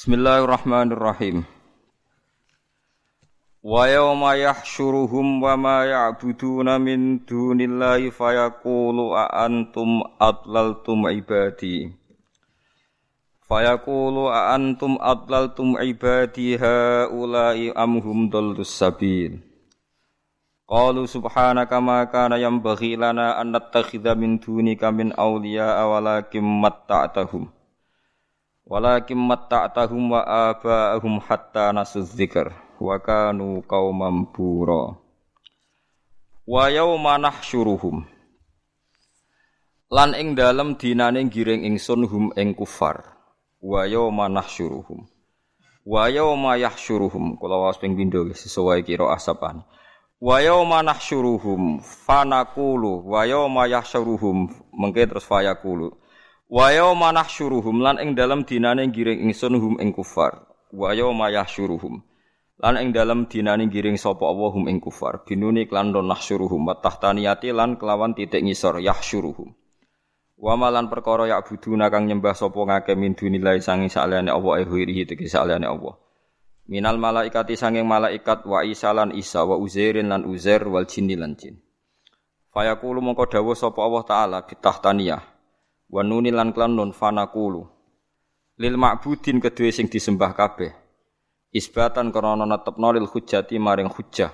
Bismillahirrahmanirrahim. Wa yawma yahsyuruhum wa ma ya'buduna min dunillahi fayaqulu a antum adlaltum ibadi. Fayaqulu a antum adlaltum ibadi haula'i am hum dallus sabil. Qalu subhanaka ma kana yanbaghi lana an nattakhidha min dunika min awliya walakin matta'tahum. Walakin matta'tahum wa aba'ahum hatta nasu dzikr wa kanu qauman bura. Wa yauma nahsyuruhum. Lan ing dalem dinane giring ingsun hum ing kufar. Wa yauma nahsyuruhum. Wa yauma yahsyuruhum. Kula waos ping pindho sesuai kira asapan. Wa yauma nahsyuruhum fanaqulu wa yauma yahsyuruhum mengke terus fayaqulu. Wa yauma nahsyuruhum lan ing dalem dinane giring ingsun hum ing kufar. Wa yauma yahsyuruhum lan ing dalem dinane giring sapa Allah hum ing kufar. Binuni klan don nahsyuruhum wa tahtaniyati lan kelawan titik ngisor yahsyuruhum. Wa malan perkara ya buduna kang nyembah sapa ngake min dunilai sangi saliyane Allah e huirihi tegese saliyane Allah. Minal malaikati sanging malaikat wa Isa lan Isa wa Uzairin lan Uzair wal jinni lan jin. Fayaqulu mongko dawuh sapa Allah taala bitahtaniyah wa nuni lan klan nun fanaqulu lil ma'budin kedue sing disembah kabeh. Isbatan krana netepno lil hujjati maring hujjah.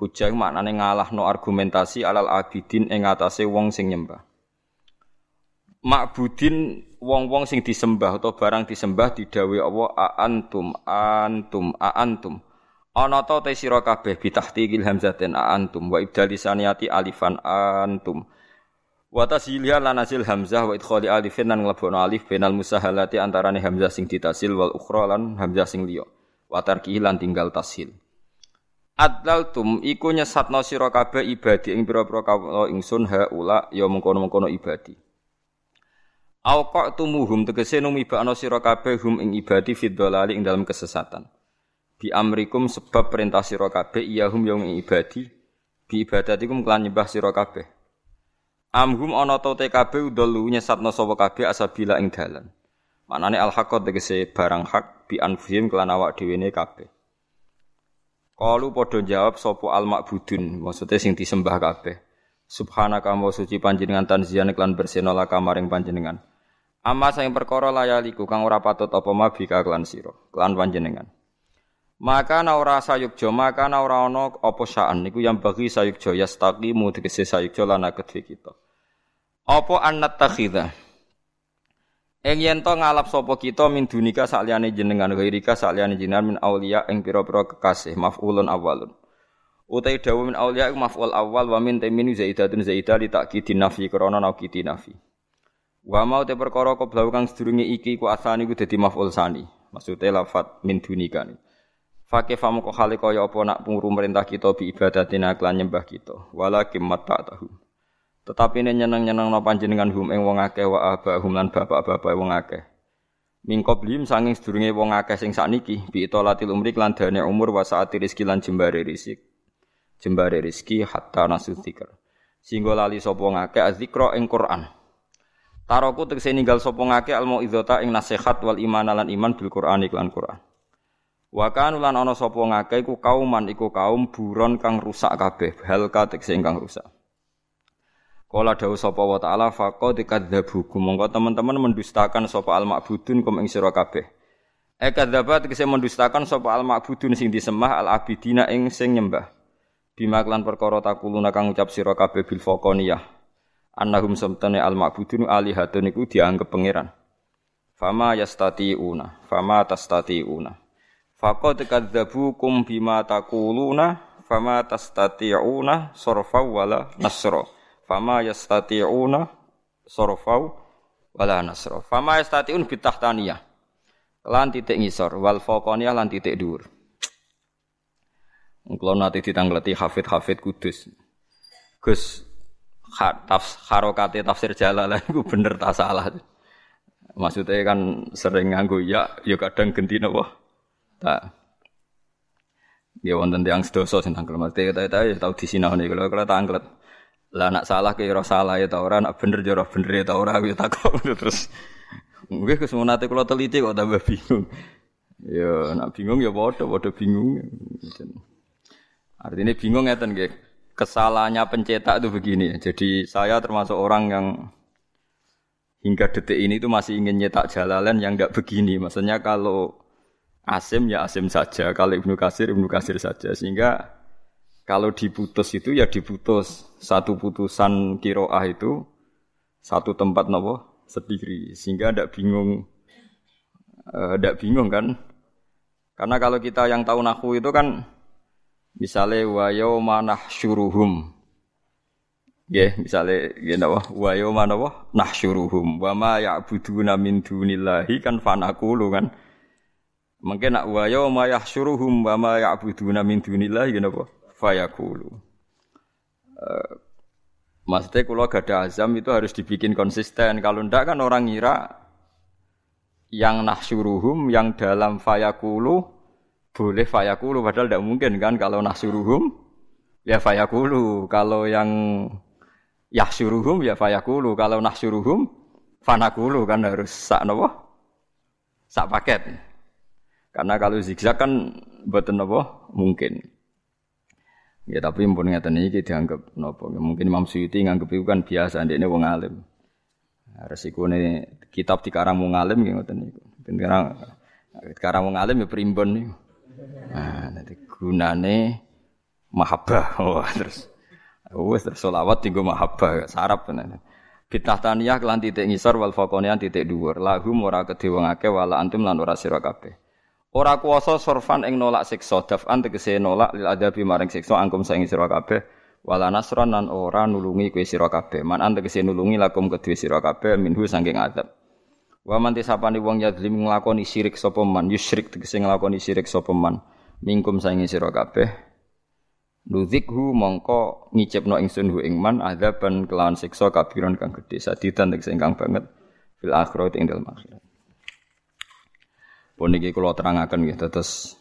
Hujjah maknane ngalahno argumentasi alal abidin ing atase wong sing nyembah. Ma'budin wong-wong sing disembah atau barang disembah didhawuhi Allah a antum antum a antum ana ta te sira kabeh bitahtiqil hamzatin a antum wa ibdali saniyati alifan antum Wa tasilha lan asil hamzah wa idkhali alifin lan nglebono alif benal musahalati antarane hamzah sing ditasil wal ukhra lan hamzah sing liya. Wa tarkihi lan tinggal tasil. Adlaltum iku nyesatno sira kabeh ibadi ing pira-pira kawula ingsun haula ya mengkono-mengkono ibadi. Au qatumuhum tegese numibakno sira kabeh hum ing ibadi fid ing dalam kesesatan. Bi amrikum sebab perintah sira kabeh iyahum yang ing ibadi bi ibadatikum kelan nyembah sira kabeh. Amhum ana ta te kabeh udhulu nyesatna sapa kabeh asabila ing dalan. Manane al haqqat tegese barang hak bi anfihim kelan awak dhewe ne kabeh. Kalu padha jawab sapa al ma'budun, maksudnya sing disembah kabeh. Subhanaka wa suci panjenengan tanzian klan bersena la kamaring panjenengan. Amma sing perkara layaliku kang ora patut apa mabika klan sira, klan panjenengan. Maka na ora sayukjo, maka na ora ana apa saan niku yang bagi sayukjo yastaqimu tegese sayukjo lan kedhe kita. Apa annat takhidha? Ing yen to ngalap sapa kita min dunika sakliyane jenengan ghairika sakliyane jenengan min auliya ing pira-pira kekasih maf'ulun awalun. Utai dawu min auliya iku maf'ul awal wa min tamin zaidatun zaidah li ta'kidin nafi krana naukiti nafi. Wa mau te perkara koblau kang sedurunge iki ku asani ku dadi maf'ul sani. Maksudnya lafat min dunika ni. Fakih famu kok hale kaya apa nak pungru merintah kita bi ibadatina kelan nyembah kita. Walakim mata tahu. Tetapi ini nyeneng-nyeneng panjenengan hum ing wong akeh wa abahum lan bapak-bapak wong akeh. Mingko blim sanging sedurunge wong akeh sing sakniki bi itolatil umri lan dane umur wa saati rezeki lan jembare rezeki. Jembare rezeki hatta nasu dzikr. Singgo lali sapa ngakeh azikra ing Quran. Taroku tegese ninggal sapa ngakeh al mauizata ing nasihat wal iman lan iman bil Quran iklan Quran. Wa kanu lan ana sapa ngakeh iku kauman iku kaum buron kang rusak kabeh, halka tegese ingkang rusak. Kala dawuh sapa wa taala faqad kadzdzabukum monggo teman-teman mendustakan sapa al ma'budun kum ing sira kabeh. E kadzabat kese mendustakan sapa al ma'budun sing disembah al abidina ing sing nyembah. Bima klan perkara takuluna kang ucap sira kabeh bil faqaniyah. Annahum samtane al ma'budun alihatun iku dianggep pangeran. Fama yastati'una, fama tastati'una. Faqad kadzdzabukum bima takuluna, fama tastati'una sarfa wala nasra. Fama yastati'una sorofau wala nasra. Fama yastati'un bitahtaniyah. Lan titik ngisor wal faqaniyah lan titik dhuwur. Kalau nanti ditangleti hafid-hafid kudus. Gus tafs, harokate tafsir jalalah itu bener tak salah. Maksudnya kan sering nganggo ya, ya kadang genti napa. Tak. Ya wonten tiyang sedoso sing tangkel mesti kita di sinau nih kalau kalau tanglet. Lah nak salah ke ora salah ya ta ora, nak bener ya ora bener ya ta ora ya takok terus. Nggih kesemunate kula teliti kok tambah bingung. Ya, nak bingung ya padha padha bingung. Artinya bingung ngeten nggih. Kesalahannya pencetak itu begini. Jadi saya termasuk orang yang hingga detik ini itu masih ingin nyetak jalalan yang enggak begini. Maksudnya kalau Asim ya Asim saja, kalau Ibnu Kasir Ibnu Kasir saja. Sehingga kalau diputus itu ya diputus satu putusan kiroah itu satu tempat nopo sendiri sehingga tidak bingung tidak uh, bingung kan karena kalau kita yang tahu nahu itu kan misalnya wa yauma nahsyuruhum Ya, misalnya gini apa? Wa yauma apa? Nahsyuruhum wa ma ya'buduna min dunillahi kan fanaqulu kan. Mungkin nak wa yauma yahsyuruhum wa ma ya'buduna min dunillahi gini apa? Fayaqulu. Uh, maksudnya kalau gak ada azam itu harus dibikin konsisten. Kalau ndak kan orang ngira yang nahsyuruhum yang dalam fayakulu boleh fayakulu padahal tidak mungkin kan kalau nahsyuruhum ya fayakulu kalau yang yahsyuruhum ya fayakulu kalau nahsyuruhum fanakulu kan harus sak nopo sak paket karena kalau zigzag kan buatan nopo mungkin ya tapi pun ngeten iki dianggap nopo mungkin Imam Suyuti nganggep itu kan biasa ndekne wong alim Resikone kitab dikarang wong alim nggih ngoten niku. Dikarang dikarang wong alim ya primbon niku. Nah, nanti gunane mahabbah. Wah, terus wis terus selawat tinggo mahabbah sarap tenan. Fitnah taniyah kelan titik ngisor wal faqonian titik dhuwur. Lahum ora kedhe wong akeh wala antum lan ora sira. Ora kuwasa sorfan ing nolak siksa. Daf'an tegese nolak lil adabi maring siksa. Angkum saing sira kabeh. Wala nasron nan ora nulungi kowe sira kabeh. Man ante kese nulungi lakum kedue sira kabeh minhu saking adab. Wa man tisapani wong yadzlim nglakoni syirik sapa man? Yusyrik tegese nglakoni syirik sapa man? Mingkum saingi sira kabeh. Nuzikhu mongko ngicipno ingsun hu ing man adzaban kelawan siksa kabiran kang gedhe sadidan tegese ingkang banget. Fil akhirat ing dalem akhirat. Pun iki kula terangaken nggih terus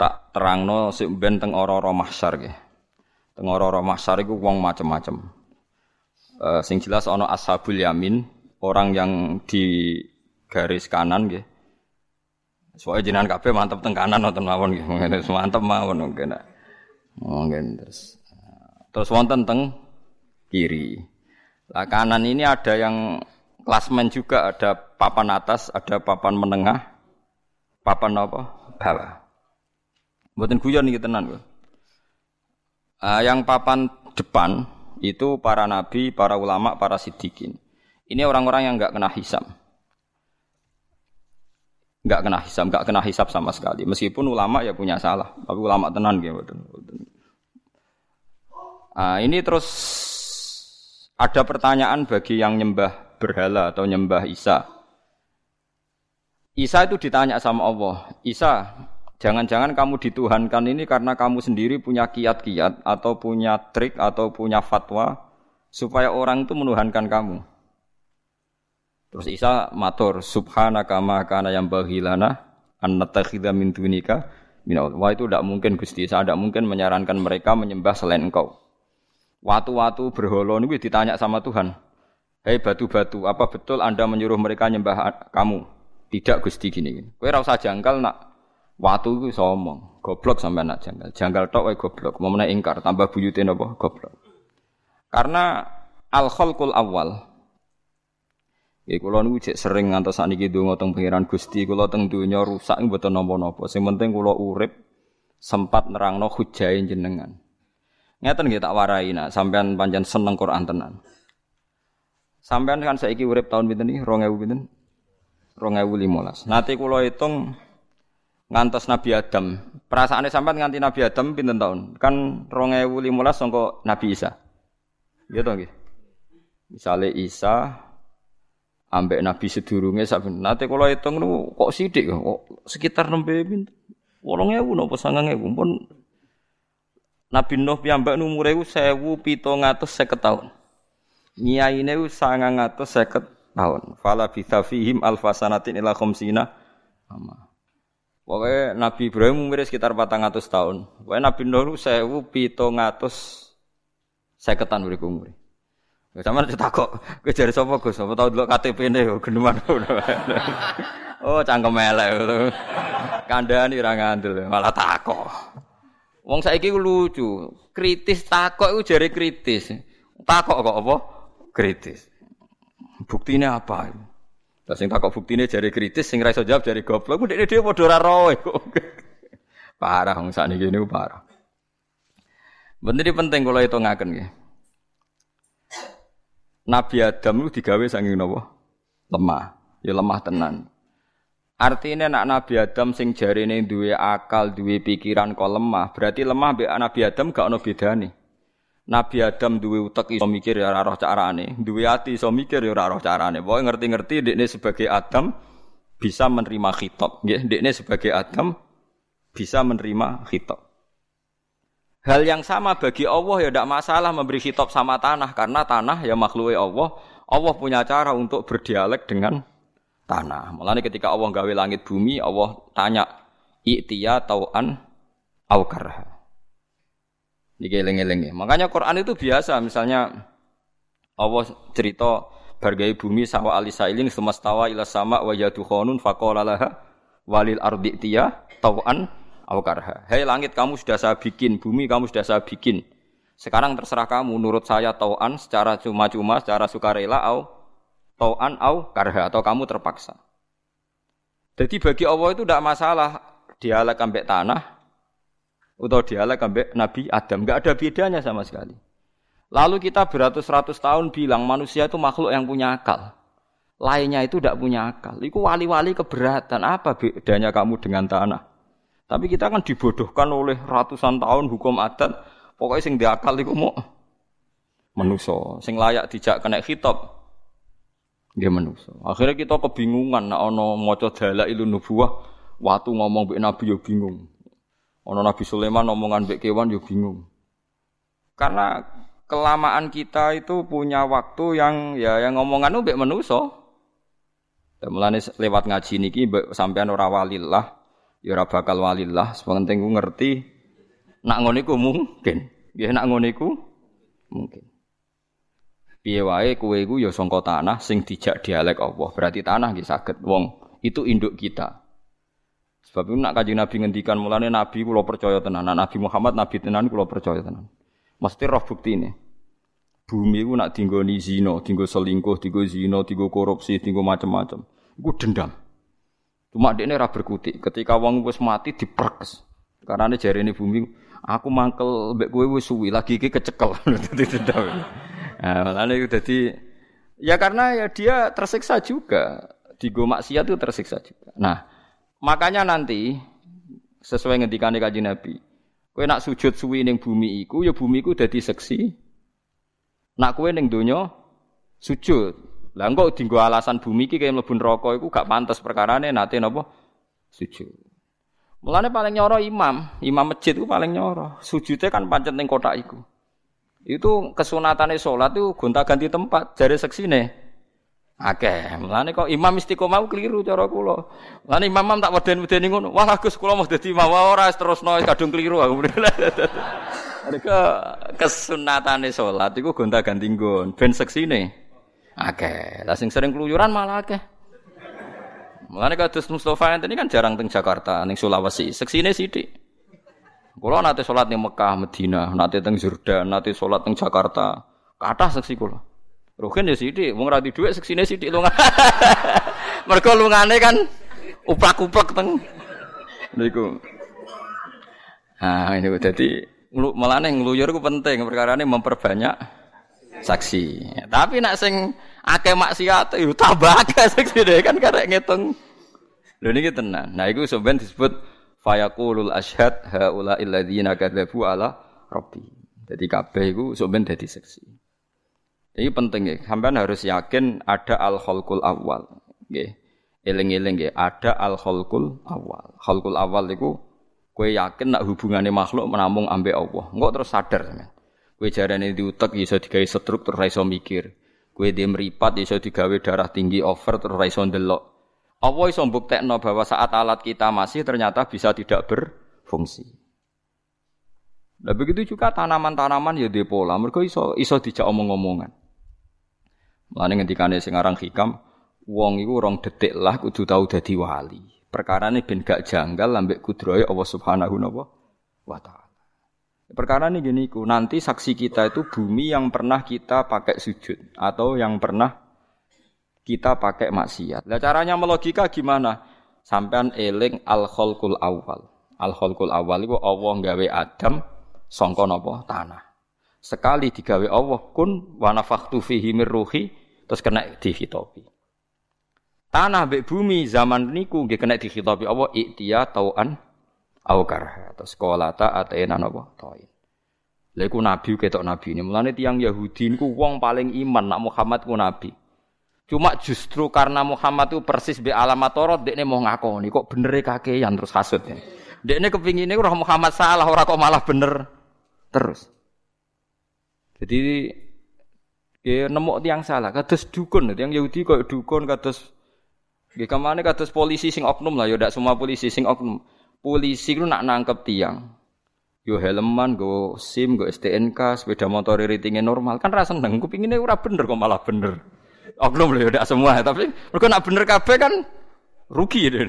tak terangno sik ben teng ora-ora mahsyar nggih. Tengoro mahsyar iku wong macem-macem. Uh, sing jelas ana ashabul yamin, orang yang di garis kanan nggih. Soale jenengan kabeh mantep teng kanan wonten mawon nggih. Mantep mawon mungkin. Mungkin terus terus wonten teng kiri. Lah kanan ini ada yang klasmen juga, ada papan atas, ada papan menengah, papan apa? Bawah. Mboten guyon iki tenan. Uh, yang papan depan itu para nabi, para ulama, para sidikin. Ini orang-orang yang nggak kena hisam. Nggak kena hisam, nggak kena hisap sama sekali. Meskipun ulama ya punya salah, tapi ulama tenan gitu. Uh, ini terus ada pertanyaan bagi yang nyembah berhala atau nyembah Isa. Isa itu ditanya sama Allah, Isa, Jangan-jangan kamu dituhankan ini karena kamu sendiri punya kiat-kiat atau punya trik atau punya fatwa supaya orang itu menuhankan kamu. Terus Isa matur subhanaka ma kana yang bahilana an natakhidha min dunika Wah itu tidak mungkin Gusti, saya tidak mungkin menyarankan mereka menyembah selain engkau. Watu-watu berhala ini ditanya sama Tuhan. Hei batu-batu, apa betul Anda menyuruh mereka menyembah kamu? Tidak Gusti gini. Kowe ora usah jangkal nak Watu itu iso omong, goblok sampai anak janggal. Janggal tok wae goblok, menaik ingkar tambah buyute napa goblok. Karena al khalqul awal Ya kula niku cek sering ngantos sakniki donga teng pangeran Gusti, kula teng donya rusak mboten napa-napa. Sing penting kula urip sempat nerangno hujae jenengan. Ngeten nggih tak warai nak sampean pancen seneng Quran tenan. Sampean kan saiki urip tahun pinten iki? 2000 pinten? 2015. Nanti kula hitung ngantos Nabi Adam. Perasaannya sampai nganti Nabi Adam pinten tahun? Kan 2015 sangka Nabi Isa. Gitu nggih. Misale Isa ambek Nabi sedurunge sak nate kula hitung niku kok sithik kok sekitar nembe pinten. 8000 napa 9000 pun Nabi Nuh piyambak umure 1750 tahun. Nyaine 950 tahun. Fala bi fihim alfasanatin ila khamsina. Pokoknya Nabi Ibrahim umur sekitar 400 tahun. Pokoknya Nabi Nuh sewu pito ngatus seketan beri umur. Sama kok, kowe jare sapa Gus? Apa tau delok KTP-ne geneman. oh, cangkem elek. Kandhani ora ngandel, malah takok. Wong saiki lucu, kritis takok iku jare kritis. Takok kok apa? Kritis. Buktine apa? Lah sing takok buktine jare kritis, sing ra jawab jare goblok. Ku dekne dhewe padha ora. Parah wong sakniki niku parah. Bener penting kula hitungaken nggih. Nabi Adam itu digawe saking napa? Lemah. Ya lemah tenan. Artinya nak Nabi Adam sing jarine duwe akal, duwe pikiran kok lemah, berarti lemah mbek Nabi Adam gak ono bedane. Nabi Adam duwe utek iso mikir ya ora roh carane, duwe ati iso mikir ya ora roh carane. Pokoke ngerti-ngerti dekne sebagai Adam bisa menerima khitab, nggih. Sebagai Adam bisa menerima khitab. Hal yang sama bagi Allah ya tidak masalah memberi khitab sama tanah karena tanah ya makhluk Allah. Allah punya cara untuk berdialek dengan tanah. Mulanya ketika Allah gawe langit bumi, Allah tanya, "I'tiya tau'an au karha?" Ini eling-eling Makanya Quran itu biasa, misalnya Allah cerita bargai bumi sawa alisailin semastawa ila sama wa yadukhonun faqala walil ardi tiya tau'an Aukarha. Hei langit kamu sudah saya bikin, bumi kamu sudah saya bikin. Sekarang terserah kamu, nurut saya tauan secara cuma-cuma, secara sukarela, au tauan au karha atau kamu terpaksa. Jadi bagi Allah itu tidak masalah dialek ambek tanah atau dialek ambek Nabi Adam, nggak ada bedanya sama sekali. Lalu kita beratus-ratus tahun bilang manusia itu makhluk yang punya akal. Lainnya itu tidak punya akal. Itu wali-wali keberatan. Apa bedanya kamu dengan tanah? Tapi kita kan dibodohkan oleh ratusan tahun hukum adat. Pokoknya sing diakal iku mau menuso, sing layak dijak kena khitab. Dia menuso. Akhirnya kita kebingungan nak ono maca dalailun nubuwah, waktu ngomong mbek nabi yo bingung. Ono Nabi Sulaiman omongan mbek kewan yo bingung. Karena kelamaan kita itu punya waktu yang ya yang ngomongan mbek. Dan mulane lewat ngaji niki sampean ora walillah, ya ora bakal walillah. Sepenting ku ngerti nak ngono iku mungkin. Nggih nak ngono iku mungkin. Piye wae kowe iku ya sangka tanah sing dijak dialek Allah. Berarti tanah nggih saged. Wong itu induk kita sebab itu nak kaji Nabi ngendikan mulane Nabi kula percaya tenan Nabi Muhammad Nabi tenan kula percaya tenan mesti roh bukti ini bumi ku nak dinggoni zina, dinggo selingkuh, dinggo zina, dinggo korupsi, dinggo macam-macam. Iku dendam. Cuma dia ini berkutik. Ketika wong wis mati diperkes. Karena ini jari ini bumi, aku mangkel mbek kowe wis suwi lagi iki kecekel. nah, itu jadi ya karena ya dia tersiksa juga. Di go maksiat itu tersiksa juga. Nah, makanya nanti sesuai ngendikane kanjeng Nabi, kowe nak sujud suwi ning bumi iku ya bumi iku dadi seksi. Nak kowe ning donya sujud, lah engko dienggo alasan bumi iki kaya mlebu neraka iku gak pantes perkarane nate napa sujud. Mulane paling nyoro imam, imam masjid itu paling nyoro. Sujudnya kan pancet ning kotak iku. Itu kesunatane salat itu gonta-ganti tempat jare seksine. Akeh. Mulane kok imam istiqomah keliru cara kula. Mulane imam tak weden-wedeni ngono. Wah Gus kula mau dadi imam ora terusno kadung keliru aku. Mereka kesunatane salat iku gonta-ganti nggon ben seksine. Akeh. Lah sing sering keluyuran malah akeh. Mulane kados Mustofa ini kan jarang teng Jakarta, ning Sulawesi. Seksine sithik. Kula nate salat ning Mekah, Madinah, nate teng Jordan, nate salat teng Jakarta. Kathah seksi kula. Rugen ya sithik, wong ra dhuwit seksine sithik lu. Mergo lungane kan uplak-uplak teng niku. Nah, ini jadi malah ngluyur ku penting perkara ini memperbanyak saksi. Tapi nak sing akeh maksiat itu tambah akeh saksi deh kan karek ngitung. Lho niki tenan. Nah iku sebenarnya disebut fayaqulul asyhad haula illadzina kadzabu ala rabbi. Jadi kabeh iku sebenarnya dadi saksi. Ini penting ya, sampean harus yakin ada al khalqul awal. Nggih. Eling-eling nggih, ada al khalqul awal. Khalqul awal iku kowe yakin nak hubungannya makhluk menamung ambek Allah. Engko terus sadar sampean. Kue jarane diutek iso digawe stroke terus iso mikir. Kue dia meripat iso digawe darah tinggi over terus iso ndelok. Allah iso bahwa saat alat kita masih ternyata bisa tidak berfungsi. Nah begitu juga tanaman-tanaman ya dia pola. Mereka iso iso dijak omong-omongan. Mulane ngendikane sing aran hikam, wong iku rong detik lah kudu tau dadi wali. Perkara ini ben gak janggal lambek kudroy Allah Subhanahu wa taala. Perkara ini gini nanti saksi kita itu bumi yang pernah kita pakai sujud atau yang pernah kita pakai maksiat. Nah, caranya melogika gimana? Sampean eling al khalqul awal. Al khalqul awal itu Allah nggawe Adam sangka napa? Tanah. Sekali digawe Allah kun wa nafakhtu fihi mir ruhi terus kena dihitopi. Tanah mbek bumi zaman niku nggih kena dikhitabi Allah iktiya tauan au karha. Terus ta atena napa? Tain. Lha iku nabi ketok nabi ini. Mulane tiyang Yahudi niku wong paling iman nak Muhammad ku nabi. Cuma justru karena Muhammad itu persis be alamat Torot, dekne mau ngakoni kok bener kakean terus hasud ya. Dekne kepingine roh Muhammad salah ora kok malah bener terus. Jadi ya nemu tiang salah, kados dukun, tiang Yahudi kok dukun kados Nggih ke mana kados polisi sing oknum lah ya ndak semua polisi sing oknum. Polisi ku nak nangkep tiang. Yo helman, go SIM, go STNK, sepeda motor ratingnya normal. Kan rasa seneng, kupinginnya ora bener kok malah bener. Oknum lho ya semua, tapi mereka nak bener kabeh kan rugi deh.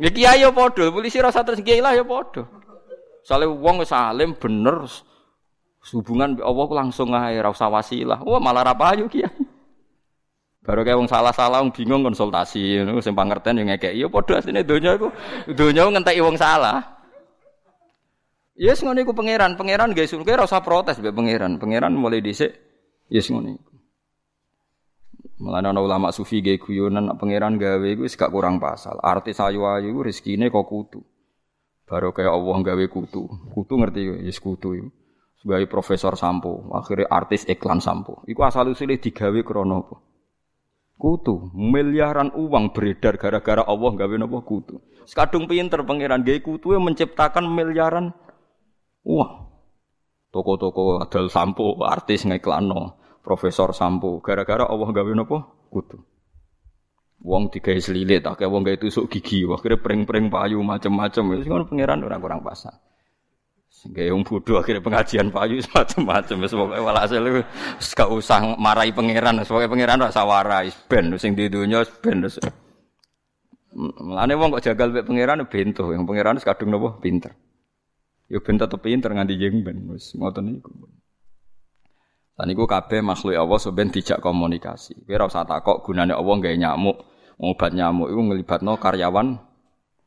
Ya kiai yo padha, polisi rasa terus kiai lah ya padha. Soale wong salim bener hubungan Allah langsung ae ora usah wasilah. Wah malah ra payu kiai. Baru kayak wong salah-salah wong bingung konsultasi ngono sing pangerten yo ngekeki. Yo padha asline donya iku donya ngenteki wong salah. Yes ngono iku pangeran, pangeran guys, kowe ora usah protes mbek pangeran. Pangeran mulai dhisik yes ngono iku. Mulane ana ulama sufi gawe guyonan nak pangeran gawe iku wis gak kurang pasal. Artis ayu-ayu rezekine kok kutu. Baru kayak Allah gawe kutu. Kutu ngerti yes kutu iku. Sebagai profesor sampo, akhirnya artis iklan sampo. Iku asal usulnya digawe krono apa? kutu miliaran uang beredar gara-gara Allah gawe napa kutu sekadung pinter pangeran gawe kutu yang menciptakan miliaran uang toko-toko adal sampo artis ngeklano profesor sampo gara-gara Allah gawe napa kutu Wong digawe selilit, akeh wong gawe tusuk gigi, akhirnya pring-pring payu macam-macam. Wis ngono pangeran ora kurang pasang. Sehingga yang bodoh akhirnya pengajian payu macam-macam. Semoga walhasil itu gak usah marahi pangeran. Semoga pangeran rasa warai. Ben, sing di dunia ben. Mulane wong kok jagal mek pangeran bento. Yang pangeran wis kadung nopo pinter. Yo ben tetep pinter nganti jeng ben. Wis ngoten niku. Lan niku kabeh makhluk Allah soben dijak komunikasi. Kowe ora usah takok gunane Allah gawe nyamuk. Obat nyamuk iku nglibatno karyawan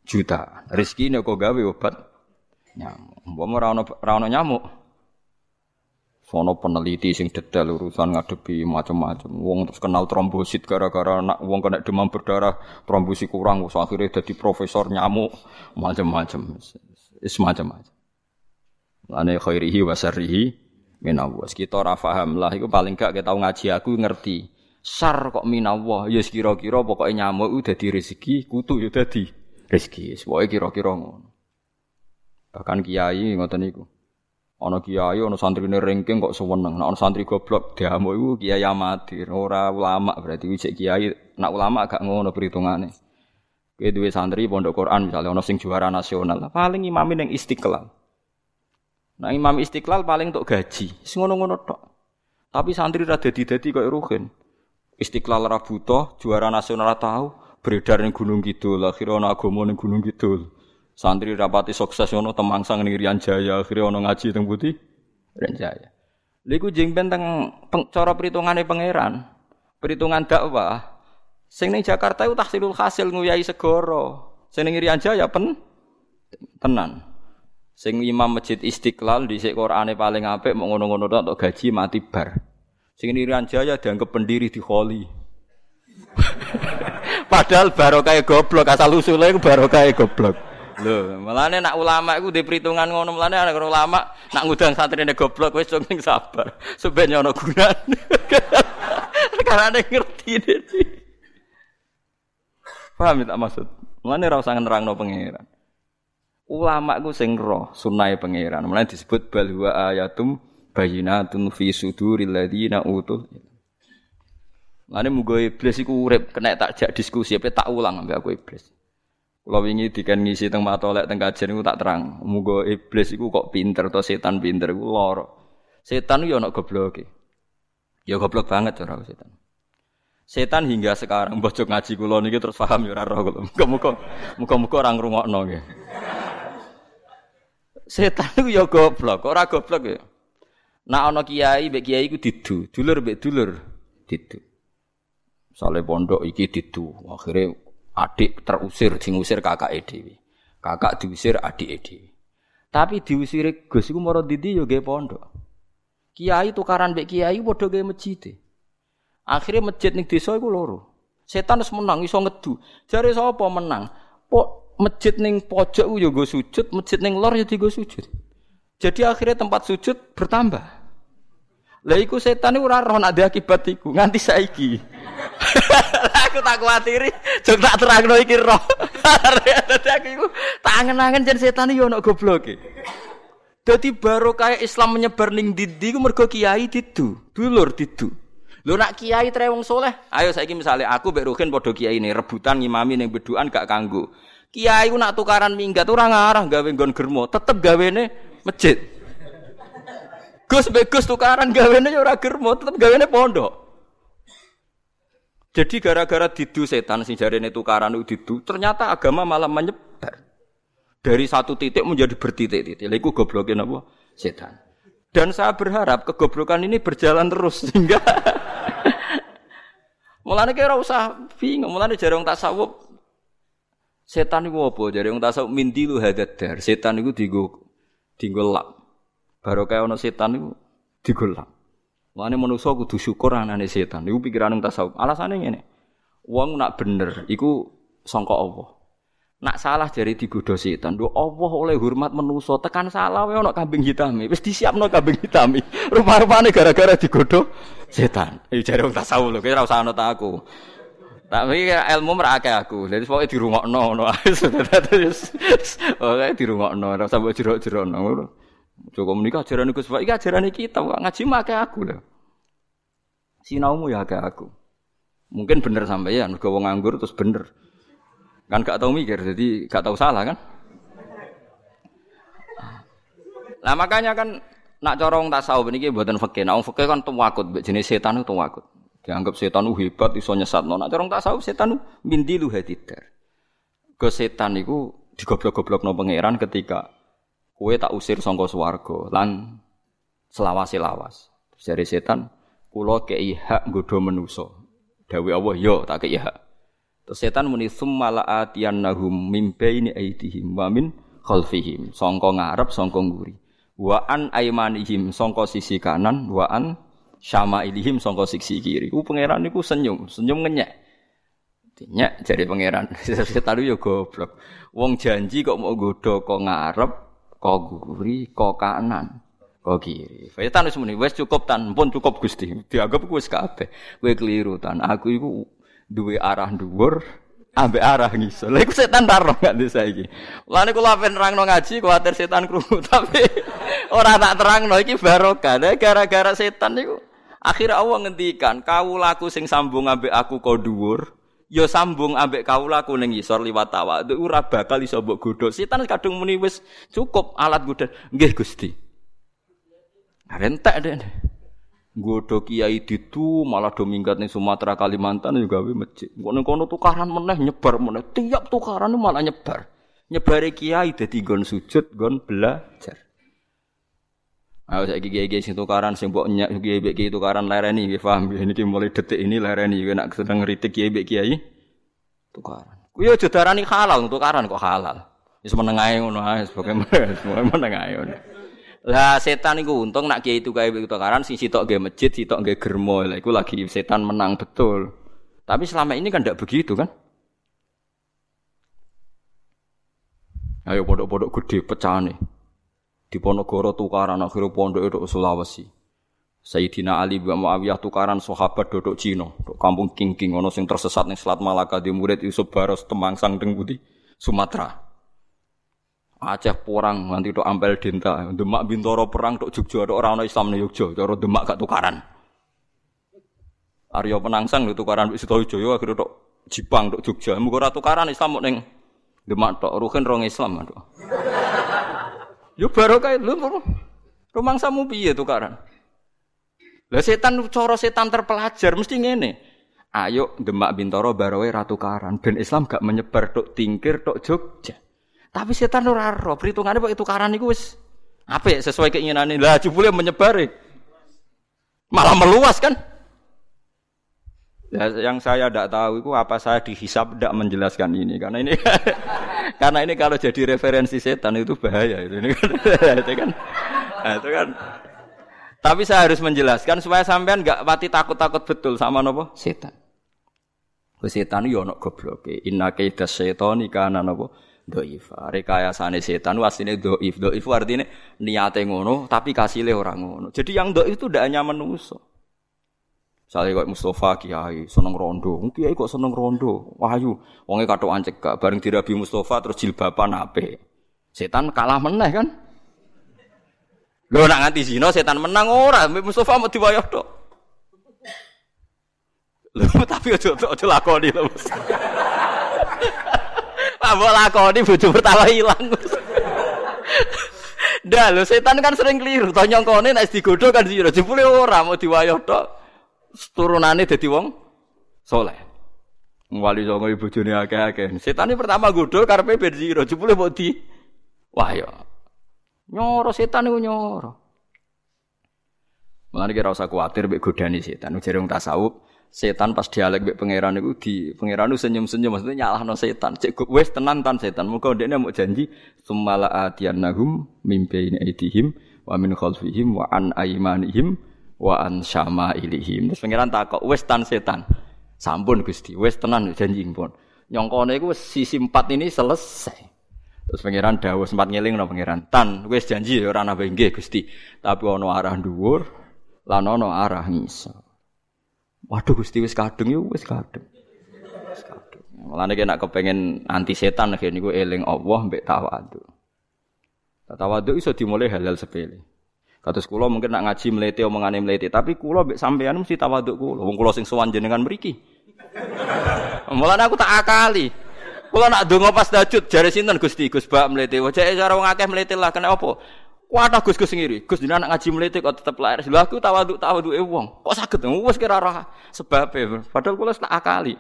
juta. Rezekine kok gawe obat nyamuk. Mbok ora ono ora ono nyamuk. Sono peneliti sing detail urusan ngadepi macam-macam. Wong terus kenal trombosit gara-gara nak wong kena demam berdarah, trombosit kurang, terus akhirnya jadi profesor nyamuk, macam-macam. Is macam-macam. Lane khairihi wa syarrihi minawas. Kita ora paham lah iku paling gak kita ngaji aku ngerti. Sar kok minallah, ya kira-kira pokoknya nyamuk udah di rezeki, kutu ya dadi rezeki. Pokoke kira-kira ngono. Bahkan kiai ngoten niku. Ana kiai ana santrine ringking kok seneng. Nek ana santri goblok diamuk iku kiai amatir, ora ulama berarti wis kiai nak ulama gak ngono perhitungane. Kowe duwe santri pondok Quran misalnya ana sing juara nasional, paling imamin yang istiqlal. Nah imam istiqlal paling untuk gaji, sing ngono-ngono tok. Tapi santri ra dadi-dadi koyo ruhin. Istiqlal ra juara nasional ra tahu, beredar ning Gunung Kidul, akhirnya ana agama ning Gunung Kidul. Santri rapati sukses ono temangsang ning Rian Jaya, akhirnya ono ngaji teng Putih Rian Jaya. Lha iku jengben teng cara perhitungane pangeran. Perhitungan dakwah. Sing ning Jakarta iku tahsilul hasil nguyai segoro. Sing ning Rian Jaya pen tenan. Sing imam masjid Istiqlal di sik Qur'ane paling apik mau ngono-ngono tok gaji mati bar. Sing ning Rian Jaya dianggap pendiri di kholi. Padahal barokah goblok asal usule barokah goblok. Lho, melane nak ulama iku di perhitungan ngono melane ana ulama nak ngundang santrine goblok wis cung sabar. Sampeyan ono gunane. Karena ngerti dadi. Paham tak maksud? Mulane ora usah nerangno pangeran. Ulama ku sing roh sunnahe pangeran. Mulane disebut bal huwa ayatum bayinatun fi suduril ladina utul. Mulane mugo iblis iku urip kena tak jak diskusi apa tak ulang ambek aku iblis. Kalau wingi dikan ngisi teng matolek teng kajian iku tak terang. Muga iblis iku kok pinter atau setan pinter iku loro. Setan yo ana gobloke. Ya goblok banget cara setan. Setan hingga sekarang bocok ngaji kula niki terus paham ya ora roh kula. Muga-muga muga-muga ora ngrungokno nggih. Setan iku ya goblok, ora goblok ya. Nak ana kiai mbek kiai iku didu, dulur mbek dulur didu. Soale pondok iki didu, akhirnya adik terusir, sing usir kakak dhewe. Kakak diusir adik dhewe. Tapi diusir Gus iku mara didi yo nggih pondok. Kiai tukaran mbek kiai padha gawe masjid. Akhirnya masjid ning desa iku loro. Setan wis menang iso ngedu. Jare sapa menang? Po masjid ning pojok yo nggo sujud, masjid ning lor yo digo sujud. Jadi akhirnya tempat sujud bertambah. Lah iku setan ora roh nak akibat iku nganti saiki. Aku tak kuatiri, jek tak terangno iki roh. Dadi aku iku tak angen-angen jen setan yo ono gobloke. Dadi baru kayak Islam menyebar ning didi ku mergo kiai didu, dulur didu. Lho nak kiai tre wong soleh, ayo saiki misalnya aku mbek Ruhin kiai ini rebutan ngimami ning beduan gak kanggo. Kiai ku nak tukaran minggat ora ngarah gawe nggon germo, tetep gawene masjid. Gus mbek Gus tukaran gawene ora germo, tetep gawene pondok. Jadi gara-gara didu setan sing jarene tukaran itu didu, ternyata agama malah menyebar. Dari satu titik menjadi bertitik-titik. Lha iku goblokin apa? Setan. Dan saya berharap kegoblokan ini berjalan terus sehingga Mulane kira usah bingung, mulane jarang tasawuf setan iku apa? Jarang tasawuf mindilu hadadar. Setan iku digo digo lap. Baru kaya ono setan iku digo lap. Mulane manusa kudu syukur anane setan. Iku pikiran tasawuf. Alasane ngene. Wong nak bener iku sangka Allah. Nak salah jadi digoda setan. Do Allah oleh hormat menuso tekan salah wae ono kambing hitam. Wis disiapno kambing hitam. Rupa-rupane gara-gara digoda setan. Iki jare wong tasawuf lho, kira usah ana ta aku. Tapi ilmu merake aku. Jadi pokoke dirungokno ngono ae. Oke dirungokno ora usah mbok jero-jerono ngono. Cukup menika ajaran Gus Pak. Iki ajaran kita ngaji make aku lho. Sinaumu ya ke aku. Mungkin bener sampai ya, mergo wong nganggur terus bener. Kan gak tahu mikir, jadi gak tahu salah kan? Nah makanya kan nak corong tasawuf ini buatan fakir. Nah fakir kan tuwakut, jenis setan itu tuwakut. Dianggap setan itu hebat, iso nyesat. Nak corong tasawuf setan itu mindilu hadidar. Ke setan itu digoblok-goblok no pangeran ketika kue tak usir songko swargo lan selawasi lawas. Dari setan, kulo kei hak godo menuso. Dawi Allah yo tak kei hak. Terus setan muni summa nahum min baini aidihim wa min khalfihim. Sangka ngarep, sangka nguri. Wa an aimanihim sangka sisi kanan, wa an syama'ilihim sangka sisi kiri. Ku pangeran niku senyum, senyum ngenyek. Nyek jadi pangeran. Setan yo goblok. Wong janji kok mau godho kok ngarep, kok nguri, kok kanan. kok kiri. Setan wis muni, wis cukup tan, pun cukup Gusti. Dianggap wis kabeh. Kowe keliru tan. Aku iku duwe arah dhuwur ambek arah ngisor. Lha iku setan taro gak di saiki. Lah niku lha ben nerangno ngaji kuwatir setan krungu tapi ora tak terangno iki barokah. gara-gara setan niku akhir Allah ngendikan laku sing sambung ambek aku kok dhuwur ya sambung ambek laku ning ngisor liwat tawa. Ora bakal iso mbok godho. Setan kadung muni wis cukup alat godho. Nggih Gusti. Rentek deh. Godo kiai ditu malah do minggat ning Sumatera Kalimantan juga gawe masjid. Kono kono tukaran meneh nyebar meneh. Tiap tukaran malah nyebar. Nyebare kiai dadi gon sujud, gon belajar. Ayo saiki kiai-kiai sing tukaran sing mbok nyak kiai mbek kiai tukaran lereni nggih paham niki mulai detik ini lereni nek sedang ngritik kiai mbek kiai tukaran. Kuwi aja darani halal tukaran kok halal. Wis menengae ngono ae sebagai menengae ngono. Lah setan iku untung nak kiai itu kayak tukaran sing sitok nggih masjid, sitok nggih germo. Lah iku lagi setan menang betul. Tapi selama ini kan tidak begitu kan? Ayo pondok-pondok gede pecah nih. Di Ponorogo tukaran akhirnya pondok itu Sulawesi. Sayyidina Ali bin Muawiyah tukaran sahabat dodok Cina, dok kampung King-king ono sing tersesat ning Selat Malaka di murid Yusuf Baros Temangsang teng Budi Sumatera. Aceh porang nganti tok ampel denta. Demak Bintoro perang tok Jogja tok ora ana Islam ning Jogja, cara Demak gak tukaran. Arya Penangsang lho tukaran wis Sitojoyo akhire tok Jipang tok Jogja. Muga ora tukaran Islam ning Demak tok Ruhin rong Islam tok. Yo barokah lho rumang samu piye tukaran? Lah setan cara setan terpelajar mesti ngene. Ayo Demak Bintoro Barowe Ratu Karan ben Islam gak menyebar tok tingkir tok Jogja. Tapi setan ora ro, perhitungane kok itu Karan iku wis apik sesuai keinginane. Lah jebule menyebar. E. Malah meluas kan? Ya, yang saya tidak tahu itu apa saya dihisap tidak menjelaskan ini karena ini karena ini kalau jadi referensi setan itu bahaya itu. Kan, itu kan nah, itu kan. Tapi saya harus menjelaskan supaya sampean nggak pati takut-takut betul sama nopo? Setan. Setan yo ono gobloke. Inna kaida setani kana nopo? Doif. Rekayasane setan wasine doif. Doif artinya niate ngono tapi kasile orang ngono. Jadi yang doif itu tidak hanya manusia saya kok Mustafa Kiai seneng rondo, Kiai kok seneng rondo, wahyu, wonge katokan cekak, bareng dirabi Mustafa terus jilbaban ape. Setan kalah meneh kan? Lho nak nganti zina setan menang ora, Mustafa mau diwayah tok. Lho tapi aja aja lakoni lho. Lah mbok lakoni bojo pertama ilang. Dah lho setan kan sering keliru, to nyongkone nek digodho kan zina, jebule ora mau diwayah tok turunane dadi wong soleh. Wali songo ibu bojone akeh-akeh. Setan ini pertama godho karepe ben zero, jebule mbok di wah ya. Nyoro setan iku nyoro. Mulane kira usah kuwatir mbek godani setan. Jare wong tasawuf, setan pas dialek mbek pangeran iku di pangeran senyum-senyum maksudnya nyalahno setan. Cek wis tenan tan setan. Muga ndekne mau janji sumala atiyannahum mimpi aidihim wa min khalfihim wa an aimanihim wa an syama ilihim. Terus pangeran takok, wis tan setan. Sampun Gusti, wis tenan janji pun. Nyongkone iku sisi empat ini selesai. Terus pangeran dawuh sempat ngeling no pangeran. Tan, wis janji ora nambah nggih Gusti. Tapi ana arah dhuwur lan ana arah ngisor. Waduh Gusti wis kadung yo wis kadung. Wis kadung. Mulane nek kepengen anti setan nek niku eling Allah mbek tawadhu. Tawadhu iso dimulai halal sepele. Kados kula mungkin nak ngaji mlete omongane mlete, tapi kula mbek sampean mesti tawaduk kula. Wong kula sing sowan jenengan mriki. Mulane aku tak akali. Kula nak donga pas tahajud jare sinten Gusti Gus Bak mlete. Wajake cara wong akeh mlete lah kena apa? Kuatah Gus Gus ngiri. Gus jenengan nak ngaji mlete kok tetep lahir. Lha aku tawaduk tawaduke wong. Kok saged wis kira ora sebabe. Padahal kula tak akali.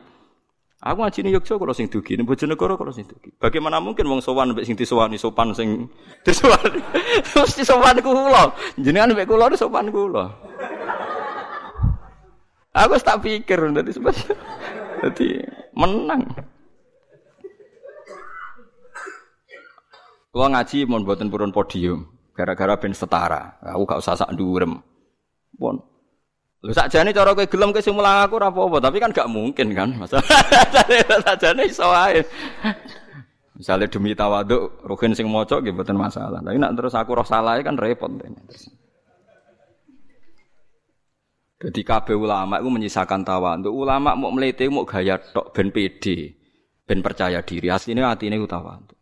Aku ngaji ning Yogyakarta kalau sing dugi, ning Bojonegoro kalau sing dugi. Bagaimana mungkin wong sowan mbek sing disowani sopan sing disowani. Mesti sopan kula. Jenengan mbek kula sopan kula. Aku tak pikir dadi sebab dadi menang. Kula ngaji mon mboten purun podium, gara-gara ben setara. Aku gak usah sak ndurem. Pun Lu sakjane cara kowe gelem kowe sing aku ora apa-apa, tapi kan gak mungkin kan. Masalah sakjane iso. Misalnya demi tawaduk, rugen sing nggih mboten masalah. Tapi nak terus aku roh salah kan repot terus. Jadi kabeh ulama itu menyisakan tawaduk. Ulama mau melete mau gaya tok ben pede, ben percaya diri. Asline atine ku tawaduk.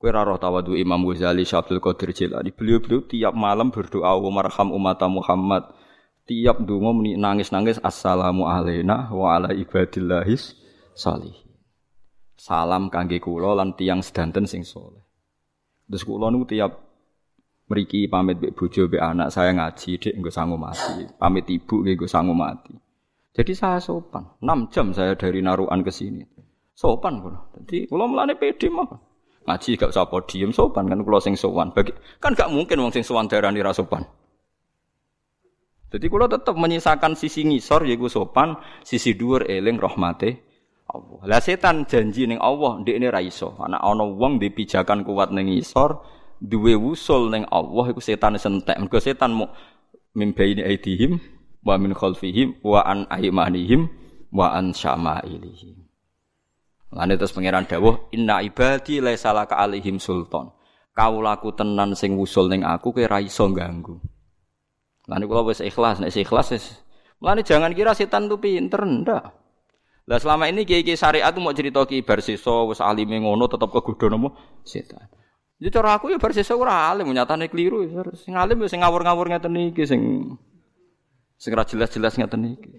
Kowe ora roh tawaduk Imam Ghazali, Syabdul Qadir Jilani. Beliau-beliau tiap malam berdoa, "Wa marham umat Muhammad." Tiap dungo nangis-nangis assalamu alaina wa ala ibadillahis salih. Salam kangge kula lan tiang sedanten sing soleh. Terus kula niku tiap mriki pamit mbek bojo mbek anak saya ngaji dik nggo sangu mati. Pamit ibu nggih nggo sangu mati. Jadi saya sopan. 6 jam saya dari Naruan ke sini. Sopan kula. Jadi kula mulane pede mah. Ngaji gak usah podium sopan kan kula sing sowan. Bagi, kan gak mungkin wong sing sowan darani ra sopan. Jadi kalau tetap menyisakan sisi ngisor yaiku sopan, sisi dhuwur eling rahmate Allah. Lah setan janji ning Allah ndek ini ra iso. Ana ana wong di pijakan kuat ning ngisor, duwe wusul ning Allah iku setan sentek. Mergo setan mau mimbaini aidihim wa min khalfihim wa an aimanihim wa an syama'ilihim. Lan terus pangeran dawuh inna ibadi laisa laka alaihim sultan. Kaulaku tenan sing wusul ning aku kowe ra iso ganggu. Lan kula wis ikhlas, nek ikhlas wis. Mulane jangan kira setan itu pinter ndak. Lah selama ini kiai-kiai syariat itu mau cerita ki bar sesuk wis alime ngono tetep kegodho nopo setan. Jadi cara aku ya bar sesuk ora alim nyatane keliru. Sing alim ya sing ngawur-ngawur ngeten iki sing sing ora jelas-jelas ngeten iki.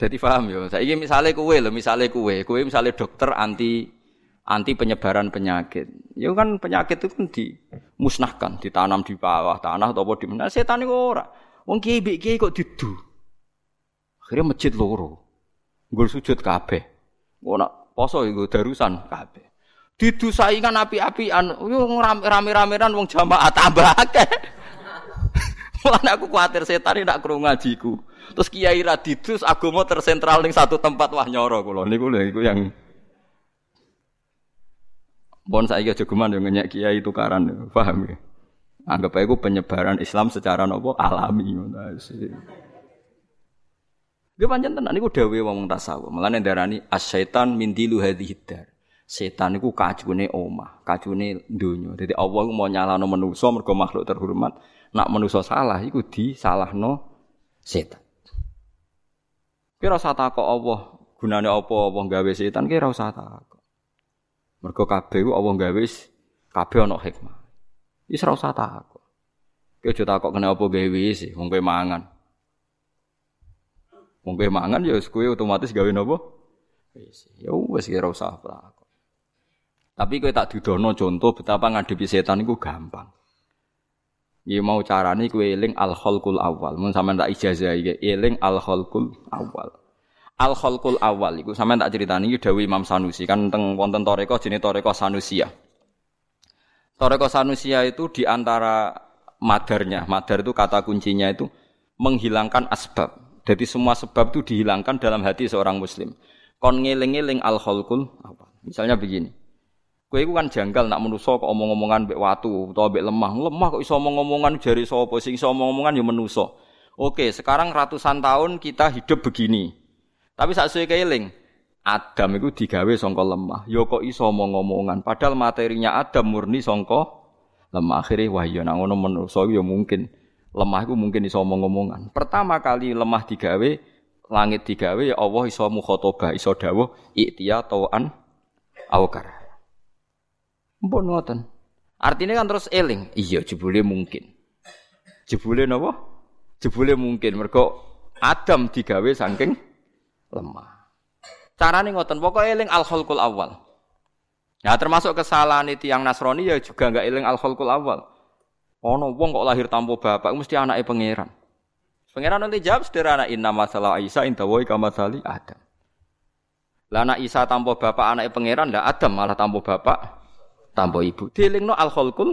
Jadi paham ya. Saiki misale kowe lho, misale kowe, kowe misale dokter anti anti penyebaran penyakit. Ya kan penyakit itu kan dimusnahkan, ditanam di bawah tanah atau di mana. Setan itu ora. Wong kiai mbek kiai kok didu. Akhirnya masjid loro. Nggur sujud kabeh. Ngono poso iku darusan kabeh. Didu saingan api-apian, yo rame-ramean wong jamaah tambah akeh. Mulane aku kuatir setan ndak krungu ngajiku. Terus kiai ra didus agama tersentral ning satu tempat wah nyoro kula niku lho iku yang Bon saiki aja geman yo ngenyek kiai tukaran, paham ya? Anggap aja penyebaran Islam secara nopo alami ngono Dia panjang tenan niku dawe wong tasawuf. Mulane darani asyaitan min dilu hadhihi dar. Setan niku kacune omah, kacune donya. Dadi Allah mau nyalano manusa mergo makhluk terhormat. Nak manusa salah iku disalahno setan. Kira usah takok Allah, gunane apa Allah gawe setan kira usah. Mergo kabeh Allah gawe kabeh ana hikmah. Wis ora usah takok. Kowe aja takok kena apa gawe sih, wong kowe mangan. Wong kowe mangan ya kowe otomatis gawe napa? Wis. Ya wis ora usah takok. Tapi kowe tak didono contoh betapa ngadepi setan iku gampang. Ya mau carane kowe eling al khalqul awal. Mun sampean tak ijazah iki eling al khalqul awal. Al khalqul awal iku sampean tak critani iki dawuh Imam Sanusi kan teng wonten toreko jenenge toreko Sanusiyah. Toreko Sanusia itu di antara madarnya, madar itu kata kuncinya itu menghilangkan asbab. Jadi semua sebab itu dihilangkan dalam hati seorang muslim. Kon ngeling-eling al kholkul Misalnya begini. Kue itu kan janggal nak menuso kok omong-omongan bek watu atau bek lemah. Lemah kok iso omong-omongan jari sapa sing iso omong-omongan ya menuso. Oke, sekarang ratusan tahun kita hidup begini. Tapi saat saya keeling, Adam itu digawe songko lemah. Yo ya iso ngomong-ngomongan. Padahal materinya Adam murni songko lemah. Akhirnya wah yo iya, nang ngono yo ya mungkin lemah itu mungkin iso ngomong-ngomongan. Pertama kali lemah digawe, langit digawe ya Allah iso mukhotoba, iso dawuh iktiya tauan awkar. Mpun ngoten. Artinya kan terus eling. Iya jebule mungkin. Jebule napa? Jebule mungkin mergo Adam digawe saking lemah. Carane ngoten, pokoknya eling al awal. Ya termasuk kesalahan itu yang Nasrani ya juga enggak eling al khalqul awal. Ono wong kok lahir tanpa bapak mesti anaknya pangeran. Pangeran nanti jawab sederhana inna masalah Isa inta woi kamasali Adam. Lah anak Isa tanpa bapak anaknya pangeran ndak Adam malah tanpa bapak tanpa ibu. no al khalqul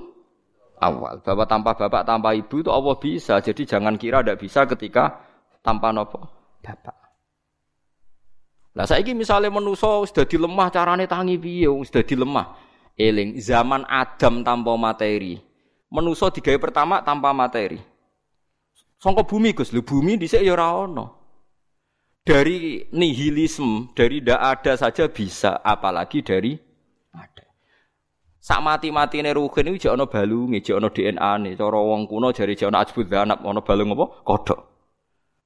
awal. Bapak tanpa bapak tanpa ibu itu Allah bisa. Jadi jangan kira ndak bisa ketika tanpa nopo bapak. Lah saiki misale manusa wis dadi lemah carane tangi piye wis dadi lemah. Eling zaman Adam tanpa materi. Manusa digawe pertama tanpa materi. Sangka bumi Gus, lho bumi dhisik ya ora ana. Dari nihilisme, dari ndak ada saja bisa, apalagi dari ada. Sak mati-matine ruhin iki jek ana balunge, jek ana DNA-ne. Cara wong kuno jare jek ana ajbud anak ana balung apa? Kodhok.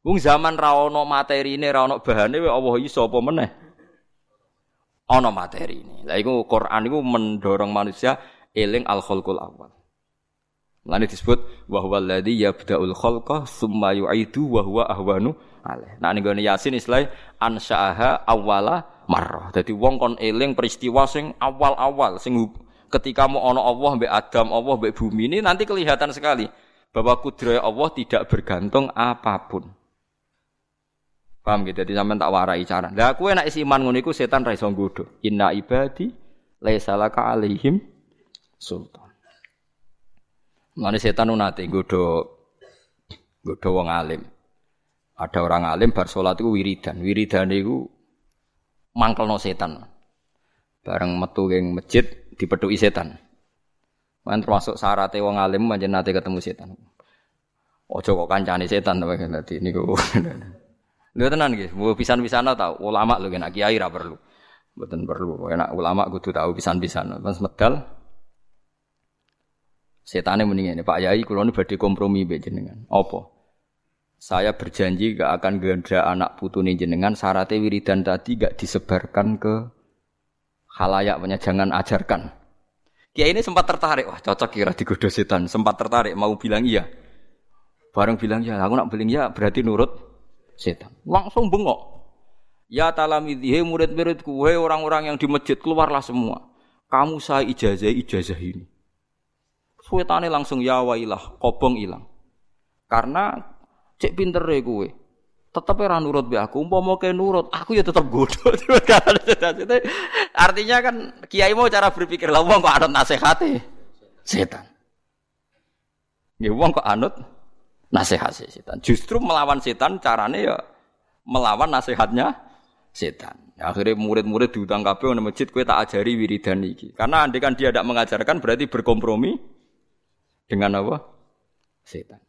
Wong zaman ra ono materine, ra ono bahane Allah iso apa meneh. Ana materine. Lah iku Quran iku mendorong manusia eling al khalqul awal. Lan disebut wa huwa alladzi yabda'ul khalqa tsumma yu'idu wa huwa ahwanu alaih. Nah ning Yasin istilah ansya'aha awwala marrah. Dadi wong kon eling peristiwa sing awal-awal sing ketika mau ana Allah mbek Adam, Allah mbek bumi ini nanti kelihatan sekali bahwa kudrat Allah tidak bergantung apa pun. Paham gitu? Jadi sampean tak warai cara. Lah aku enak isi iman ngono iku setan ra iso nggodho. Inna ibadi laisa laka alaihim sultan. Mulane setan nu nate nggodho nggodho wong alim. Ada orang alim bar salat iku wiridan. Wiridan iku mangkelno setan. Bareng metu ing masjid dipethuki setan. Man termasuk syaratnya wong alim manjen nate ketemu setan. Ojo kok kancane setan to dadi niku. Lho tenan nggih, mau pisan-pisan tau ulama lho kena kiai ra perlu. Mboten perlu, enak ulama kudu tahu pisan-pisan. Mas medal setane mendingan Pak Yai kula nu badhe kompromi mbek jenengan. Apa? Saya berjanji gak akan gendra anak putune jenengan syaratnya wiridan tadi gak disebarkan ke halayak punya jangan ajarkan. Kiai ini sempat tertarik, wah cocok kira digoda setan, sempat tertarik mau bilang iya. Bareng bilang ya, aku nak bilang ya berarti nurut setan. Langsung bengok. Ya talamidhi, murid-muridku, hei orang-orang yang di masjid, keluarlah semua. Kamu saya ijazah ijazah ini. Suwetane langsung ya wailah, kobong hilang. Karena Cek pintere kowe. Tetep ora nurut be aku, umpama ke nurut, aku ya tetep godo. Artinya kan kiai mau cara berpikir lah wong kok anut nasihate setan. Ya wong kok anut nasihat setan. Justru melawan setan carane ya melawan nasihatnya setan. Akhirnya murid-murid diutang kabeh nang masjid kowe tak ajari wiridan iki. Karena andai kan dia tidak mengajarkan berarti berkompromi dengan apa? Setan.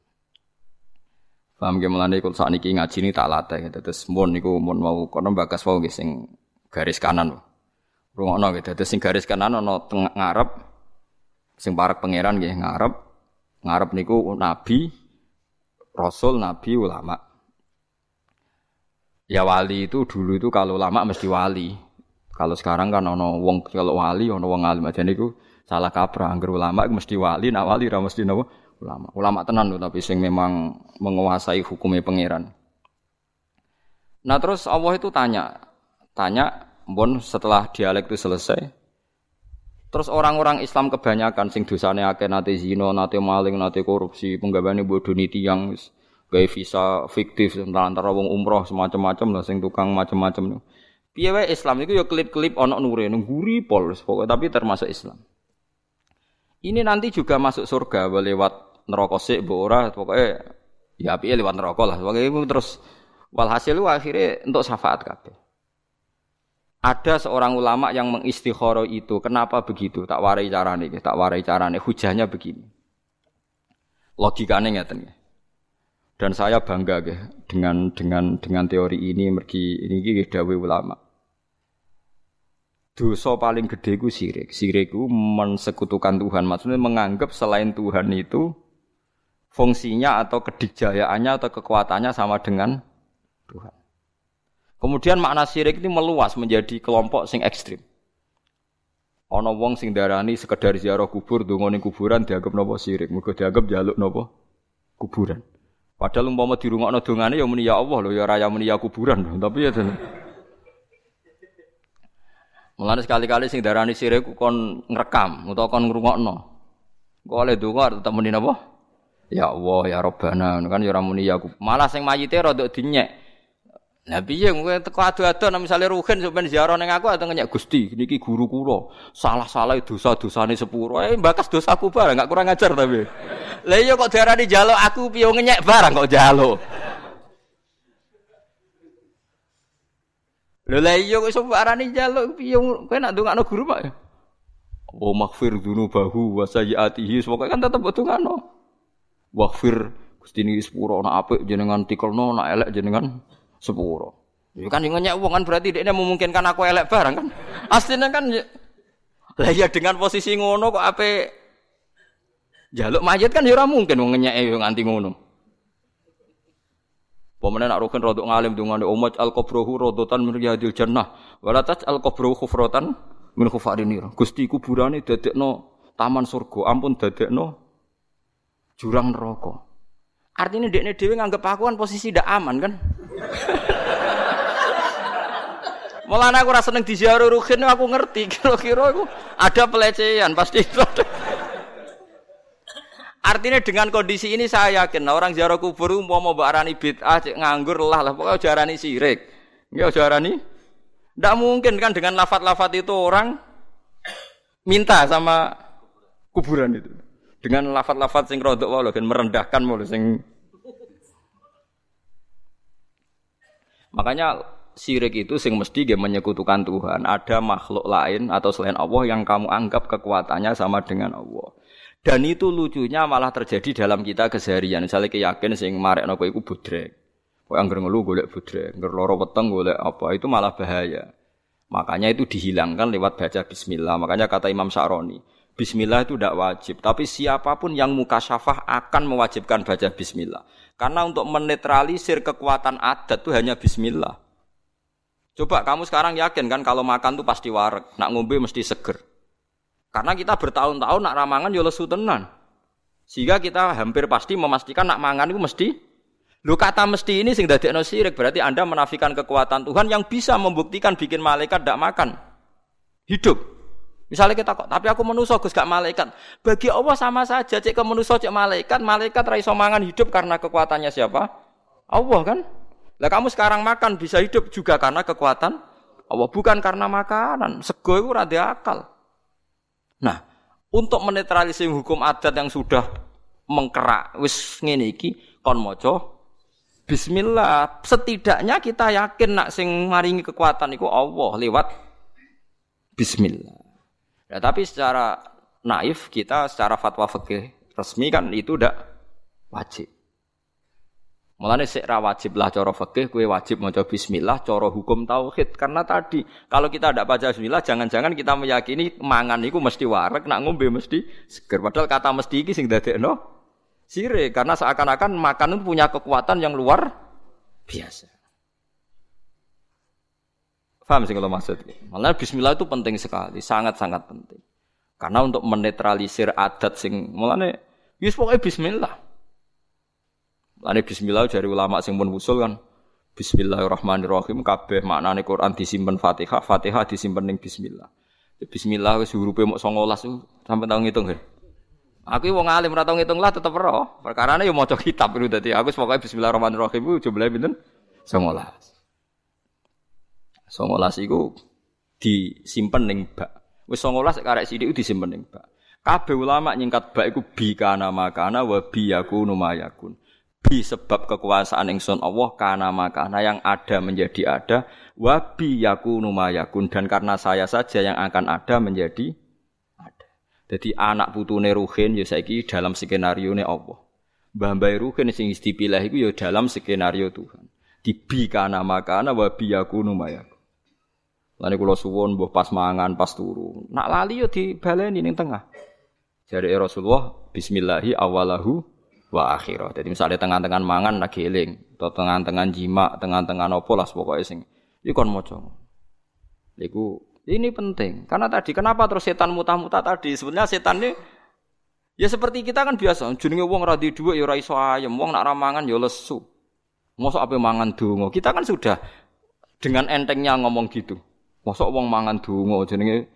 Paham ge mulane kul sakniki ngaji ini tak latih gitu. Terus mun niku mun mau kono bagas wau nggih garis kanan. Rungokno gitu. Terus sing garis kanan ana tengah ngarep sing parek pangeran nggih ngarep. Ngarep niku nabi, rasul, nabi, ulama. Ya wali itu dulu itu kalau lama mesti wali. Kalau sekarang kan ono wong kalau wali ono wong alim aja niku salah kaprah angger ulama mesti wali, nak wali ra mesti napa ulama. Ulama tenan loh tapi sing memang menguasai hukumnya pangeran. Nah terus Allah itu tanya, tanya, bon setelah dialek itu selesai, terus orang-orang Islam kebanyakan sing dosane akeh nate zina, nate maling, nate korupsi, penggaweane bodoh niti yang gawe visa fiktif antara wong umroh semacam-macam lah sing tukang macam-macam. Piye wae Islam itu ya klip-klip ana nure ngguri pol pokoknya tapi termasuk Islam. Ini nanti juga masuk surga lewat neraka sik mbok ora pokoke ya piye lewat neraka lah. Pokoke terus walhasil akhirnya untuk syafaat kabeh. Ada seorang ulama yang mengistikhara itu. Kenapa begitu? Tak warai carane, tak warai carane. Hujahnya begini. Logikane ngeten. Dan saya bangga ya, dengan dengan dengan teori ini mergi ini iki dawuh ulama. Dosa paling gede ku sirik. Sirik ku mensekutukan Tuhan. Maksudnya menganggap selain Tuhan itu fungsinya atau kedikjayaannya atau kekuatannya sama dengan Tuhan. Kemudian makna sirik ini meluas menjadi kelompok sing ekstrim. Ono wong sing darani sekedar ziarah kubur, dongone kuburan dianggap nopo sirik, mergo dianggap jaluk nopo kuburan. Padahal umpama dirungokno dongane ya muni ya Allah lho ya raya muni ya kuburan lho. Tapi ya Mulane sekali-kali sing darani sirik kon ngrekam utawa kon ngrungokno. Kok oleh donga tetep muni napa? Ya Allah ya Rabbana kan ya ora muni ya Malah sing mayite rada dinyek. Lah piye kowe teko adu-adu nek misale ruhin sok ziarah ning aku atau ngenyek Gusti niki guru kula. Salah-salah dosa-dosane sepuro. Eh bakas dosaku barang enggak kurang ajar tapi. Lah iya kok diarani jaluk aku piye ngenyek barang kok jaluk. Lho lah iya kok iso arani jaluk piye kowe nak ndongakno guru Pak. Wa maghfir dzunubahu wa sayyiatihi pokoke kan tetep ndongakno. Waghfir Gusti niki sepuro nak apik jenengan tikelno nak elek jenengan sepuro. Ya kan yang uang kan berarti dia memungkinkan aku elek barang kan. Aslinya kan ya, lah ya dengan posisi ngono kok apa jaluk mayat kan ya mungkin wong ngenyek yo nganti ngono. Pemenang nak rukun rodok ngalim dengan umat al kubrohu rodotan min jannah walatat al kubrohu khufrotan min khufarinir. Gusti kuburane no taman surga, ampun no jurang neraka. Artinya dekne dhewe nganggep aku kan posisi tidak aman kan? Malah aku rasa seneng diziarah ruhin aku ngerti kira-kira aku ada pelecehan pasti itu. Artinya dengan kondisi ini saya yakin orang ziarah kubur mau mau barani bid'ah nganggur lah lah pokoknya jarani sirik. Enggak jarani. Tidak mungkin kan dengan lafat-lafat itu orang minta sama kuburan itu. Dengan lafat-lafat sing rodok kan merendahkan mulu sing Makanya sirik itu sing mesti dia menyekutukan Tuhan. Ada makhluk lain atau selain Allah yang kamu anggap kekuatannya sama dengan Allah. Dan itu lucunya malah terjadi dalam kita keseharian. Misalnya keyakin sing marek nopo iku budrek. Kok angger ngelu golek budrek, angger loro weteng golek apa, itu malah bahaya. Makanya itu dihilangkan lewat baca bismillah. Makanya kata Imam Sa'roni, bismillah itu tidak wajib, tapi siapa pun yang muka syafah akan mewajibkan baca bismillah. Karena untuk menetralisir kekuatan adat itu hanya bismillah. Coba kamu sekarang yakin kan kalau makan tuh pasti warek, nak ngombe mesti seger. Karena kita bertahun-tahun nak ramangan yo lesu tenan. Sehingga kita hampir pasti memastikan nak mangan itu mesti Lu kata mesti ini sing dadekno sirik berarti Anda menafikan kekuatan Tuhan yang bisa membuktikan bikin malaikat tidak makan. Hidup. Misalnya kita kok, tapi aku menuso Gus gak malaikat. Bagi Allah sama saja, cek ke menuso cek malaikat, malaikat raiso mangan hidup karena kekuatannya siapa? Allah kan? Lah kamu sekarang makan bisa hidup juga karena kekuatan Allah, bukan karena makanan. Sego itu rada akal. Nah, untuk menetralisir hukum adat yang sudah mengkerak wis ngene iki kon maca bismillah. Setidaknya kita yakin nak sing maringi kekuatan iku Allah lewat bismillah. Ya, tapi secara naif kita secara fatwa fikih resmi kan itu udah wajib. Mulane sik ra wajib lah cara fikih kowe wajib maca bismillah cara hukum tauhid karena tadi kalau kita tidak baca bismillah jangan-jangan kita meyakini mangan itu mesti warek nak ngombe mesti seger padahal kata mesti iki sing dadekno sire karena seakan-akan makan itu punya kekuatan yang luar biasa. Faham sih kalau maksud? Malah bismillah itu penting sekali, sangat-sangat penting. Karena untuk menetralisir adat sing mulane wis pokoke bismillah. Lani bismillah dari ulama sing pun usul kan Bismillahirrahmanirrahim kabeh maknane Quran disimpen Fatihah, Fatihah disimpen ning bismillah. Bismillah wis hurufe mok 19 sampai tau ngitung ya. Aku wong alim ora tau ngitung lah tetep ora. Perkarane yo maca kitab itu dadi aku pokoke bismillahirrahmanirrahim jumlahe pinten? 19. 19 iku disimpen ning bak. Wis 19 karek sithik disimpen ning bak. Kabeh ulama nyingkat bak iku bi kana makana wa bi yakunu mayakun bi sebab kekuasaan ingsun Allah kana makana yang ada menjadi ada wabi yakunu mayakun dan karena saya saja yang akan ada menjadi ada. Jadi anak putune Ruhin ya saiki dalam skenario ne Allah. Mbah Mbah Ruhin sing dipilih iku ya dalam skenario Tuhan. Di bi kana makana wabi yakunu mayakun. Lani kula suwun mbah pas mangan pas turu. Nak lali yo dibaleni ning tengah. Jare Rasulullah bismillahi awalahu wa akhirah. Jadi misalnya tengah-tengah mangan lagi eling, atau tengah-tengah jima, tengah-tengah nopo lah pokoknya sing. Iku kon maca. Iku ini penting. Karena tadi kenapa terus setan muta-muta tadi? Sebenarnya setan ini ya seperti kita kan biasa. Jenenge wong ra dua ya ora iso ayem. Wong nak ramangan ya lesu. Mosok apa mangan donga? Kita kan sudah dengan entengnya ngomong gitu mosok wong mangan donga jenenge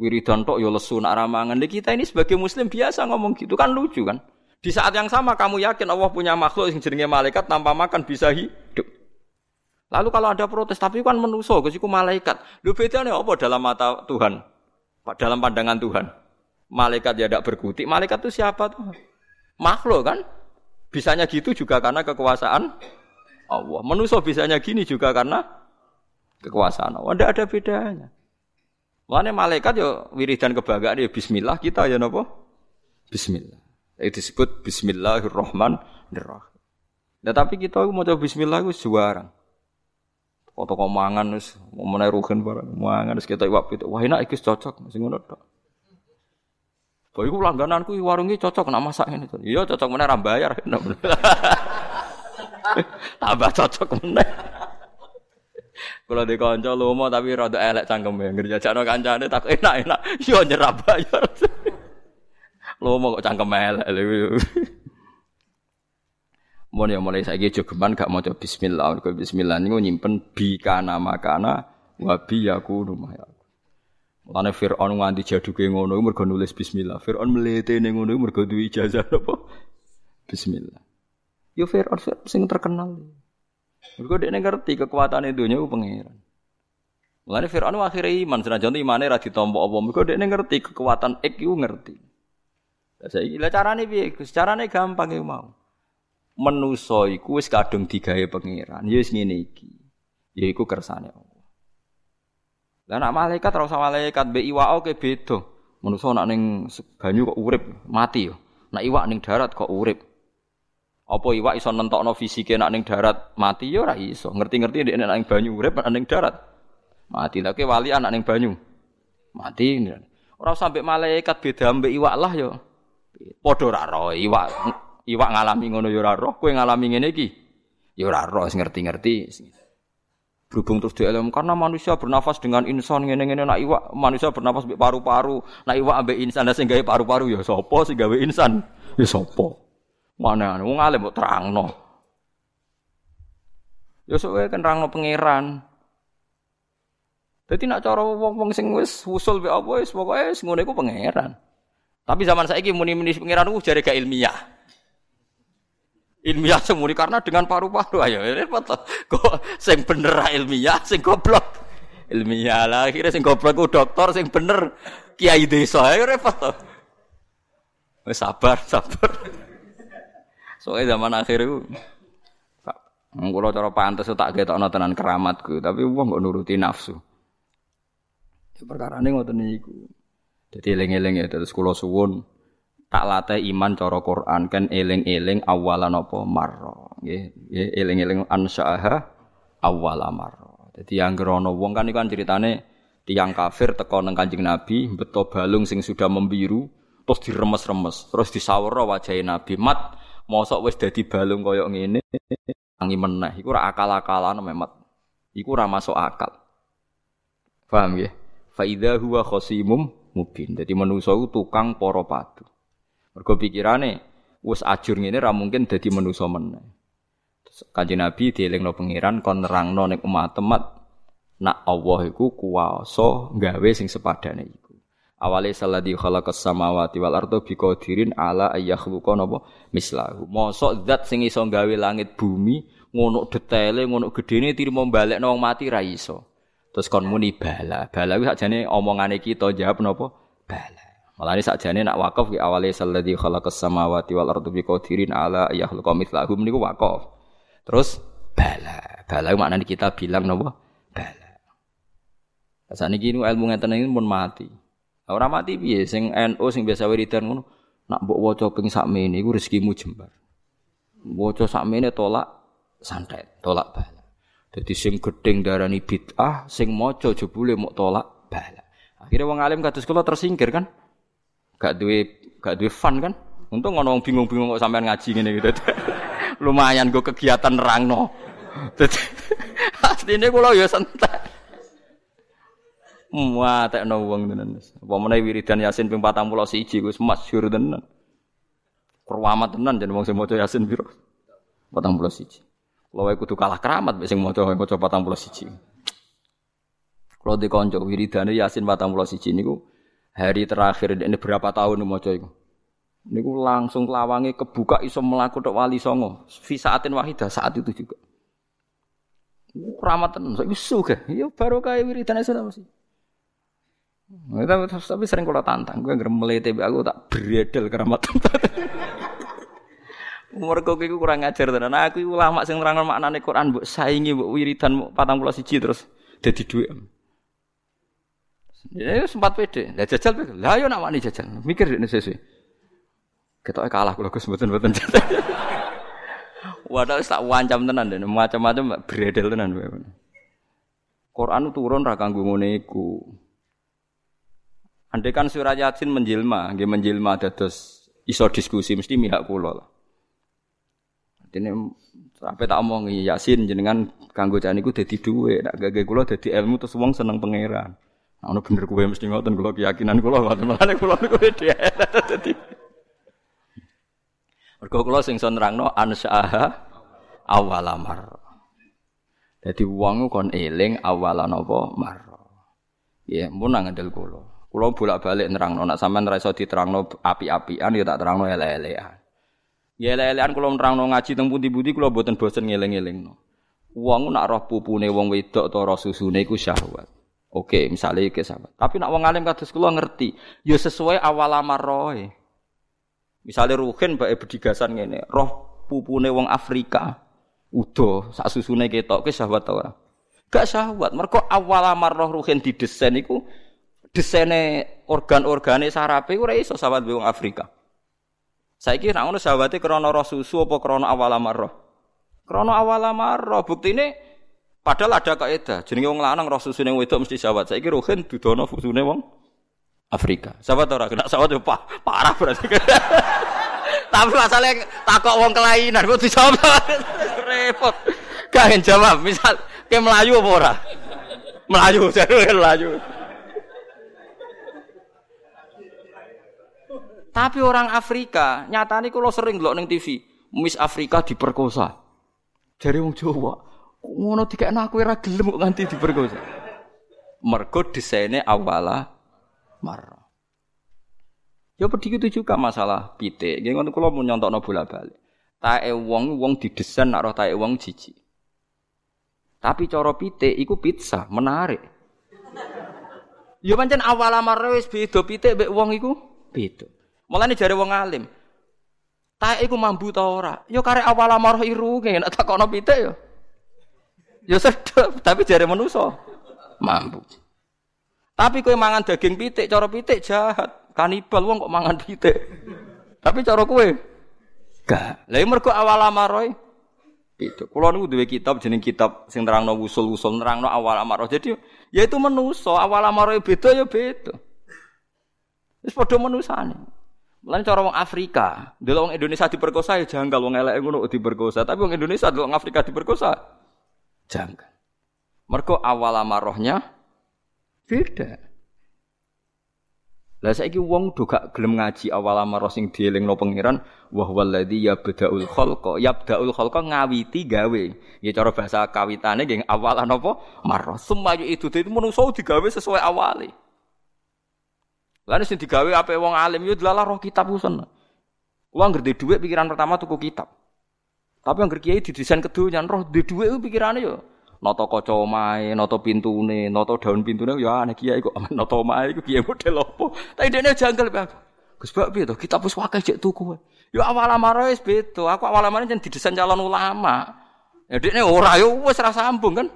wiridan tok ya lesu nak ramangan kita ini sebagai muslim biasa ngomong gitu kan lucu kan di saat yang sama kamu yakin Allah punya makhluk yang jenenge malaikat tanpa makan bisa hidup. Lalu kalau ada protes, tapi kan menuso, kesiku malaikat. Lu bedanya apa dalam mata Tuhan? Dalam pandangan Tuhan. Malaikat ya tidak berkutik. Malaikat itu siapa tuh? Makhluk kan? Bisanya gitu juga karena kekuasaan Allah. Menuso bisanya gini juga karena kekuasaan Allah. Tidak ada bedanya. Mana malaikat ya wiridan kebanggaan ya Bismillah kita ya nopo? Bismillah. Itu disebut Bismillahirrahmanirrahim. Nah, tapi kita mau coba Bismillah itu juara. Foto komangan wis mau rugen barang mangan wis kita iwak itu. Wah enak iki cocok sing ngono tok. Iku langgananku warung iki cocok nak masak ini. Iya cocok meneh ra bayar. Tambah cocok meneh. Kalau di kanca lomo tapi rada elek cangkeme. Ngerjajakno kancane tak enak-enak. Yo nyerap bayar. Lo mau kok cangkem elek. Mun ya mulai saiki jogeman gak maca bismillah. Mergo bismillah niku nyimpen bi kana makana wa bi yakunu ma Mulane Firaun nganti jaduke ngono mergo nulis bismillah. Firaun mletene ngono mergo duwe ijazah apa? Bismillah. Yo Firaun sing terkenal. Mergo dia ngerti kekuatan itu ku pangeran. Mulane Firaun akhirnya iman senajan imane ra ditampa apa. Mergo dia ngerti kekuatan ik iku ngerti. Saiki lah carane piye? Carane gampang iku mau. Menusa iku wis kadung digawe pangeran. Ya wis ngene. Ya iku kersane Allah. Lah nek malaikat ora malaikat mbek iwak oke beda. Menusa nek ning banyu kok urip, mati yo. Nek iwak ning darat kok urip. Apa iwak iso nentokno fisike nek ning darat mati yo ora iso. Ngerti-ngerti nek ning banyu urip nek ning darat mati. Lah wali anak ning banyu mati. Ora sampai malaikat beda mbek iwak lah yo. Padha ora roh iwak iwak ngalami ngono ya ora roh, kowe ngalami ngene iki ya ora roh ngerti-ngerti. Berhubung terus dielem karena manusia bernafas dengan insan ngene-ngene nak iwak manusia bernafas mbek paru-paru, nak iwak ambek insan sing gawe paru-paru ya sapa sing gawe insan? Ya sapa? Mana wong alim mbok terangno. Ya sok kan terangno pangeran. Dadi nak cara wong-wong sing wis usul mbek apa wis pokoke wis ngono iku pangeran. Tapi zaman saya ini muni-muni pengiran itu jari gak ilmiah. ilmiah semuri karena dengan paru-paru ayo repot to. Kok sing bener ilmiah, sing goblok ilmiah lah. Akhirnya sing goblok ku dokter, sing bener kiai desa ayo repot to. Wis sabar, sabar. Soalnya zaman akhir itu Mengkulo cara pantes tak ketokno tenan keramatku, tapi wong kok nuruti nafsu. Ya perkara ini ngoten niku. Jadi eling-eling ya terus kula suwun tak latih iman cara Quran kan eling-eling awalan apa marra. Nggih, nggih eling-eling ansaaha awala marra. Dadi yang ana wong kan iku kan ceritane tiang kafir teko nang Kanjeng Nabi beto balung sing sudah membiru terus diremes-remes, terus disawara wajahe Nabi. Mat, mosok wis dadi balung koyo ngene tangi meneh iku ora akal-akalan memet. Iku ora masuk akal. Paham ya? Fa idza huwa khasimum mubin. Dadi manusa iku tukang para padu. Mergo pikirane wis ajur ngene ra mungkin dadi manusa meneh. Kanjeng Nabi dielingno pangeran kon nerangno ning umat temat nak Allah iku kuwasa gawe sing sepadane iku. Awale salladzi khalaqas samawati wal arda biqadirin ala ayyakhluqa napa mislahu. Mosok zat sing iso gawe langit bumi ngono detaile ngono gedene tirimo balekno wong mati ra iso. Terus kon muni bala. Bala kuwi sakjane omongane kita jawab napa? Bala. Malane sakjane nak wakaf ki awale salladzi khalaqas samawati wal arda biqadirin ala ayyakhluqa mislahu niku wakaf. Terus bala. Bala maknane kita bilang napa? Bala. Saniki ilmu ngeten iki pun mati. Ora mati piye sing NU sing biasa wiridan ngono nak mbok waca ping sakmene iku rezekimu jembar. Waca sakmene tolak santet, tolak bala. Dadi sing gedeng darani bid'ah, sing maca jebule mok tolak bala. Akhirnya wong alim kados kula tersingkir kan. Gak duwe gak duwe fun kan. Untung ngono wong bingung-bingung kok sampean ngaji ngene gitu. Lumayan go kegiatan rangno. Dadi asline kula ya santai. Muatekno wong tenan. Apa meneh wiridan Yasin ping 41 wis masyhur tenan. Keramat tenan jeneng wong sing maca Yasin piro? 41. Kalau wae kudu kalah keramat mek sing maca maca 41. Kalau di konco wiridane Yasin 41 niku hari terakhir ini berapa tahun maca iku. Niku langsung lawange kebuka iso melaku tok wali songo. Fi saatin wahidah saat itu juga. Keramat tenan, saiki sugih. Ya baru kaya wiridane sudah mesti. Tapi, tapi sering kalau tantang, gue nggak melete, aku tak beredel keramat. Mergo iku kurang ngajar tenan. Aku ulama sing nerangno maknane Quran mbok saingi mbok wiridan 41 terus dadi dhuwit. Ya sempat pede. Lah jajal pede. Lah yo nak wani jajal. Mikir nek sesuk. Ketoke kalah kula Gus mboten-mboten jajal. Wadah tak wancam tenan dene macam-macam beredel tenan. Quran turun ra kanggo ngene iku. Andai kan surah Yasin menjelma, nggih menjelma dados iso diskusi mesti mihak kula lah. Dene sampe tak omong Yasin jenengan kanggo jan niku dadi dhuwit, nak gage kula dadi ilmu terus wong seneng pangeran. Nah, ono bener kuwe mesti ngoten kula keyakinan kula ngoten. Mulane kula niku dadi Mergo kula sing son nerangno ansaaha awalamar. Dadi wong kon eling awalan apa mar. Ya, mun nang ngandel kula. Kulo bolak-balik nerangno nek sampean ra iso diterangno api-apian ya tak terangno ele-elean. Ya ele-elean kulo nerangno ngaji teng pundi-pundi kulo mboten bosen ngeling-elingno. Wong nak roh pupune wong wedok utawa roh susune iku syahwat. Oke, misalnya iki sahabat. Tapi nak wong alim kados kula ngerti, ya sesuai awal amaroe. Misalnya Ruhin bae bedigasan ngene, roh pupune wong Afrika udo sak susune ketok ke syahwat ora? Gak syahwat, mergo awal amarroh Ruhin didesain iku desaine organ-organe sarape ora iso sahabat wong Afrika. Saiki nek ngono sahabate krana roh susu apa krana awal amarah? Krana awal amarah. Buktine padahal ada kaidah. Jenenge wong lanang roh susune wedok mesti sahabat. Saiki rohen dudono susune wong Afrika. Sahabat ora kena sahabat yo parah berarti. Tapi masalahnya takok wong kelainan kok dijawab repot. Gak jawab. Misal ke Melayu apa ora? Melayu, jadi Melayu. Tapi orang Afrika, nyata nih kalau sering ngelok neng TV, Miss Afrika diperkosa. Dari wong Jawa, ngono tiga aku ora gelem nganti diperkosa. Mergo desainnya awala marah. Ya begitu juga masalah pite. Gini kalau mau nyontok no bola balik. Tae wong wong didesain nak roh tae wong jijik. Tapi cara pitik iku pizza, menarik. Ya pancen awal amare wis beda pitik mbek wong iku beda. Mulane jare wong alim. Tae iku mambu ta ora? Ya karek awal amarah iru nek takono pitik ya. Ya sedep, tapi jare manusa mambu. Tapi kowe mangan daging pitik, cara pitik jahat. Kanibal wong kok mangan pitik. Tapi cara kowe gak. Lah mergo awal amarah itu. Kulo niku duwe kitab jeneng kitab sing nerangno usul-usul nerangno awal amarah. Jadi ya itu menuso, awal amarah beda ya beda. Wis padha menusane. Mulane cara wong Afrika, delok wong Indonesia diperkosa ya janggal wong elek ngono diperkosa, tapi wong Indonesia delok wong Afrika diperkosa janggal. Mergo awal amarahnya beda. Lah saiki wong do gak gelem ngaji awal amarah sing dielingno pangeran wa huwallazi yabda'ul khalqa yabda'ul khalqa ngawiti gawe. Ya cara bahasa kawitane nggih awalan apa? Marah. Semayu itu itu menungso digawe sesuai awale. Lah sing digawe ape wong alim yo delalah roh kitab usen. Wong ngerti dhuwit pikiran pertama tuku kitab. Tapi yang kiai didesain kedunya roh di dhuwit pikirane yo nata kaca omahe, nata pintune, nata daun pintune ya aneh kiai kok nata omahe iku kiai model opo. Tapi dene janggal Pak. Gus piye to? Kitab wis wakai cek tuku. Ya awal wis beda. Aku awal amare jan didesain calon ulama. Ya dekne ora ya wis ra sambung kan.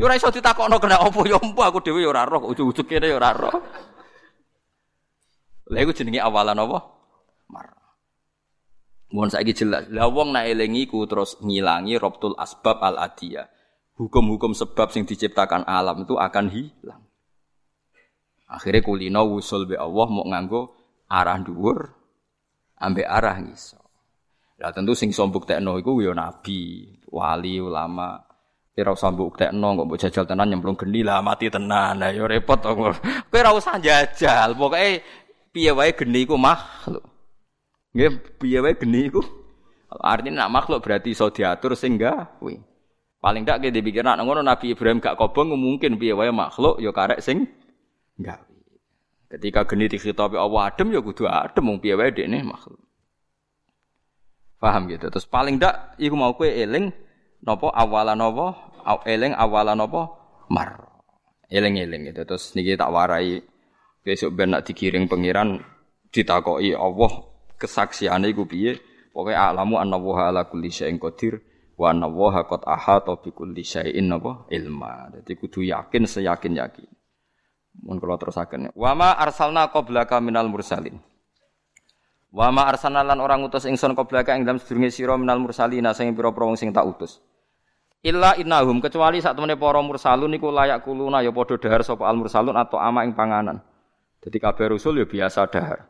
Ya ora iso ditakokno kena opo ya empu aku dhewe ya ora roh, ujug-ujug kene ya ora roh. Lha iku jenenge awalan apa? Mar. Mohon saiki jelas. Lah wong nak eling iku terus ngilangi robtul asbab al adiyah. Hukum-hukum sebab sing diciptakan alam itu akan hilang. Akhirnya kulino wusul be Allah mau nganggo arah dhuwur ambek arah ngiso. Ya tentu sing sombuk tekno iku ya nabi, wali, ulama. Kira usah mbok tekno kok mbok jajal tenan nyemplung geni lah mati tenan. Lah repot to. Kowe ora usah jajal. Pokoke piye wae geni iku makhluk. Nggih, piye wae geni iku. Artinya nak makhluk berarti iso diatur sing gawe. Paling ndak kita dipikir nak ngono Nabi Ibrahim gak kobong mungkin piye wae makhluk ya karek sing gawe. Ketika geni dikhitabi Allah adem ya kudu adem wong piye wae dekne makhluk. Paham gitu. Terus paling ndak iku mau kowe eling napa awalan napa eling awalan napa mar. Eling-eling gitu. Terus niki tak warai besok ben nak dikiring pangeran ditakoki Allah kesaksiane iku piye? Pokoke alamu annallaha ala kulli syai'in qadir wa annallaha qad ahata bi kulli syai'in apa ilma. Dadi kudu yakin seyakin-yakin. Mun kula terusaken. Wa ma arsalna qablaka minal mursalin. Wa ma arsalna lan orang utus ingsun qablaka ing dalam sedurunge sira minal mursalin sing pira-pira wong sing tak utus. Illa innahum kecuali sak temene para mursalun niku layak kuluna ya padha dahar sapa al mursalun atau ama ing panganan. Jadi kabeh rasul ya biasa dahar.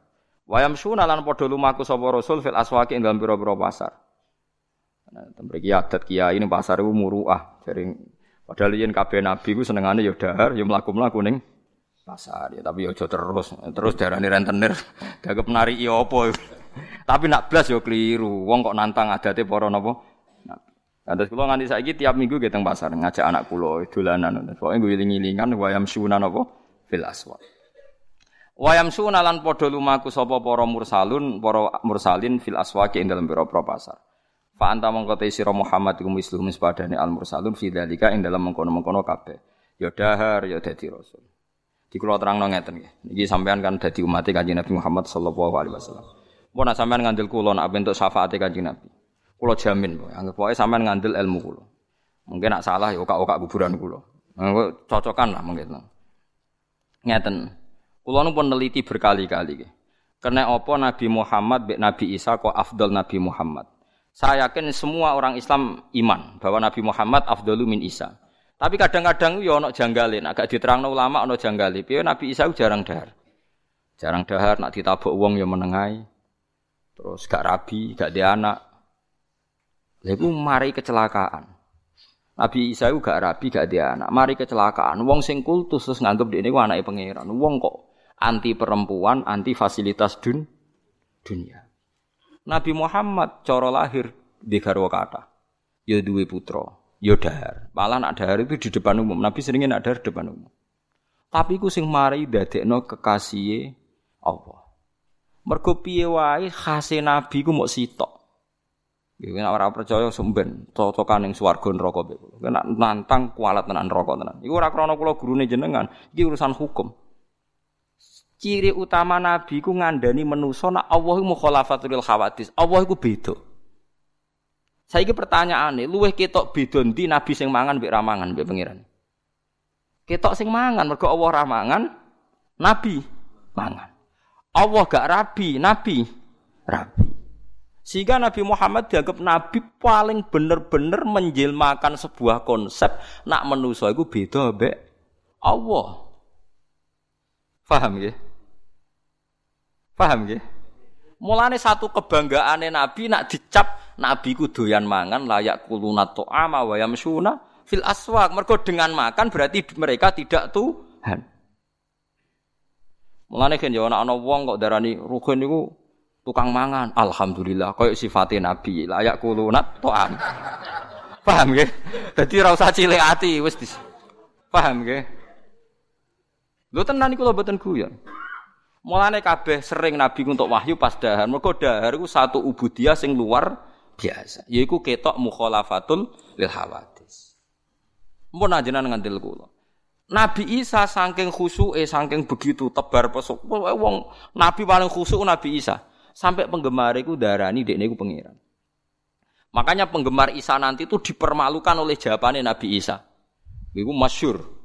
Wayam suna lan padha lumaku sapa rasul fil aswaqi ing dalem pira-pira pasar. Nah, mriki adat kiai ning pasar iku muruah. Jadi padahal yen kabeh nabi ku senengane ya dahar, ya mlaku-mlaku ning pasar ya tapi aja terus terus darani rentenir gagep nari iya apa tapi nak blas yo keliru wong kok nantang adate para napa Ada kula nganti saiki tiap minggu ge teng pasar ngajak anak kula dolanan pokoke ngiling-ngilingan wayam suna napa fil aswaq Wayam sunalan podo lumaku sapa para mursalun, para mursalin fil aswaqi ing dalem pira-pira pasar. Fa anta mongko te sira Muhammad iku sepadane al mursalun fi dalika ing dalem mengkono-mengkono kabeh. Ya dahar ya dadi rasul. Di kula terangno ngeten nggih. Niki sampean kan dadi umat Kanjeng Nabi Muhammad sallallahu alaihi wasallam. Mun sampean ngandel kula nak bentuk syafaate Kanjeng Nabi. Kula jamin, anggap pokoke sampean ngandel ilmu kula. Mungkin nak salah ya okak-okak kuburan kula. Cocokan lah mungkin. Ngeten. Kulo nu pun neliti berkali-kali. Karena apa Nabi Muhammad be Nabi Isa kok afdal Nabi Muhammad. Saya yakin semua orang Islam iman bahwa Nabi Muhammad afdalu min Isa. Tapi kadang-kadang yo ono janggalin, agak diterangno ulama ono janggali. Piye Nabi Isa jarang dahar. Jarang dahar nak ditabuk wong yo menengai. Terus gak rabi, gak dia anak. Lalu mari kecelakaan. Nabi Isa itu gak rabi, gak dia anak. Mari kecelakaan. Wong sing kultus terus nganggep dia ini anaknya pangeran. Wong kok anti perempuan, anti fasilitas dun, dunia. Nabi Muhammad coro lahir di garwa kata. Ya duwe putra, ya dahar. Malah nak dahar itu di depan umum. Nabi seringnya nak dahar di depan umum. Tapi ku sing mari dadekno kekasih Allah. Mergo piye wae khase nabi ku mok sitok. Nggih nek ora percaya sumben cocokan ning swarga neraka mbek kula. Nek nantang kualat tenan neraka tenan. Iku ora krana kula gurune jenengan, iki urusan hukum. Ciri utama nabi ku ngandani menusa nak Allah iku mukhalafatul khawatis. Allah iku beda. Saiki pertanyaane, luweh ketok beda ndi nabi sing mangan mbek ramangan mbek pangeran? Ketok sing mangan mergo Allah ramangan, nabi mangan. Allah gak rabi, nabi rabi. Sehingga Nabi Muhammad dianggap nabi paling bener-bener menjelmakan sebuah konsep nak menusa iku beda mbek Allah. Paham ya? Paham ya? Mulane satu kebanggaane Nabi nak dicap Nabi ku doyan mangan layak kuluna to'ama wa yamsuna fil aswak. Mergo dengan makan berarti mereka tidak Tuhan. Mulane kan ya ana wong kok darani rukun niku tukang mangan. Alhamdulillah koyo sifate Nabi layak kulunat to'am. Paham nggih? Dadi ora usah cilik ati wis dis. Paham nggih? Lho tenan iku lho mboten guyon. Mulane kabeh sering Nabi untuk wahyu pas dahar. Mergo dahar iku satu ubudiyah sing luar biasa. Yaiku ketok mukhalafatul lil hawadis. Mun ajenan ngantil kula. Nabi Isa saking khusuke saking begitu tebar pesuk. Wong Nabi paling khusuk Nabi Isa. Sampai penggemar itu darani dekne iku pangeran. Makanya penggemar Isa nanti itu dipermalukan oleh jawabannya Nabi Isa. Iku masyur.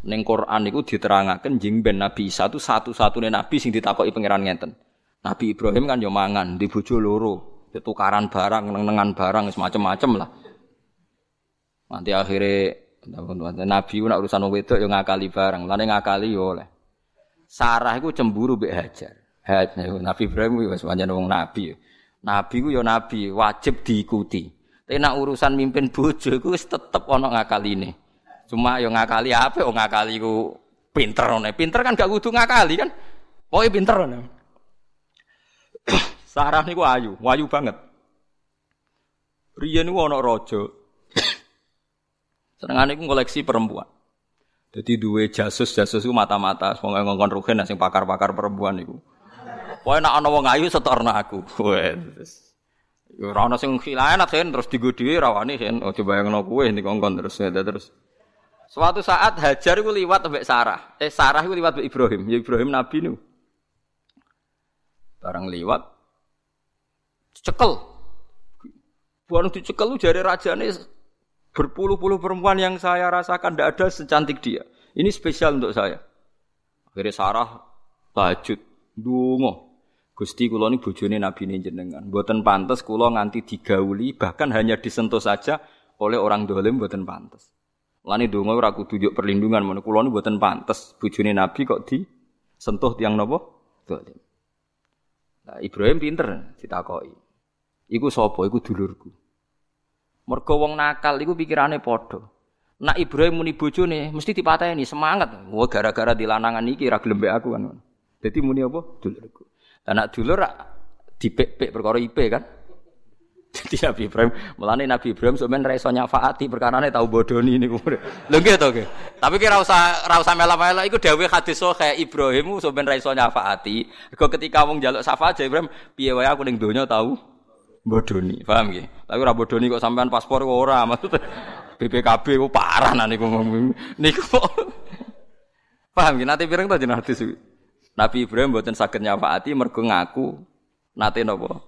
Neng Quran itu diterangaken jing ben Nabi Isa itu satu-satunya nabi sing ditakoki pangeran ngenten. Nabi Ibrahim kan yo mangan di bojo loro, tukaran barang, nengan barang semacam-macam lah. Nanti akhirnya Nabi nak urusan wedok yo ngakali barang, lane ngakali yo oleh. Sarah iku cemburu mbek Hajar. Nabi Ibrahim wis pancen wong nabi. Nabi ku yo nabi, wajib diikuti. Tapi nak urusan mimpin bojo iku wis tetep ana ngakaline. Cuma yo ngakali apa? Oh ngakali ku pinter nih. Pinter kan gak kudu ngakali kan? Pokoknya pinter nih. Sarah niku ayu, wayu banget. Riyen niku ana raja. Senengane iku koleksi perempuan. Jadi dua jasus jasus itu mata-mata, semoga ngongkon rugen sing pakar-pakar perempuan itu. Pokoknya nak ana wong ayu setorno aku. Wes. Ora ana sing khilanat terus digo dhewe rawani sen. Oh coba yang kowe ngongkon terus terus. Suatu saat Hajar itu liwat sampai Sarah. Eh Sarah itu liwat sampai Ibrahim. Ya Ibrahim Nabi nu. Barang liwat cekel. Bukan dicekel jari raja ini berpuluh-puluh perempuan yang saya rasakan tidak ada secantik dia. Ini spesial untuk saya. Akhirnya Sarah tajud dungo. Gusti kula ini bojone Nabi ini jenengan. Buatan pantas kula nganti digauli bahkan hanya disentuh saja oleh orang dolim buatan pantas. Lani donga ora kudu perlindungan ngono. Kula niku mboten pantes bojone Nabi kok di sentuh tiang napa? Dolim. Nah, Ibrahim pinter ditakoki. Iku sapa? Iku dulurku. Mergo wong nakal iku pikirane padha. Nak Ibrahim muni bojone mesti dipateni semangat. Wah gara-gara dilanangan iki ra gelem aku kan. Dadi muni apa? Dulurku. Lah nak dulur dipek-pek perkara IP kan. Jadi Nabi Ibrahim, melani Nabi Ibrahim sebenarnya raiso nyafaati perkara ini tahu bodoni ini kemudian. Lho gitu oke. Tapi kira usah rasa mela-mela iku dawuh hadis kayak Ibrahim sebenarnya raiso nyafaati. Kok ketika wong jaluk syafaat Ibrahim, piye wae aku ning donya tahu bodoni. Paham nggih? Tapi ora bodoni kok sampean paspor kok ora. Maksud BPKB kok parah nah niku niku. Paham nggih? Nanti pireng to jeneng hadis Nabi Ibrahim mboten saged nyafaati mergo ngaku nate napa?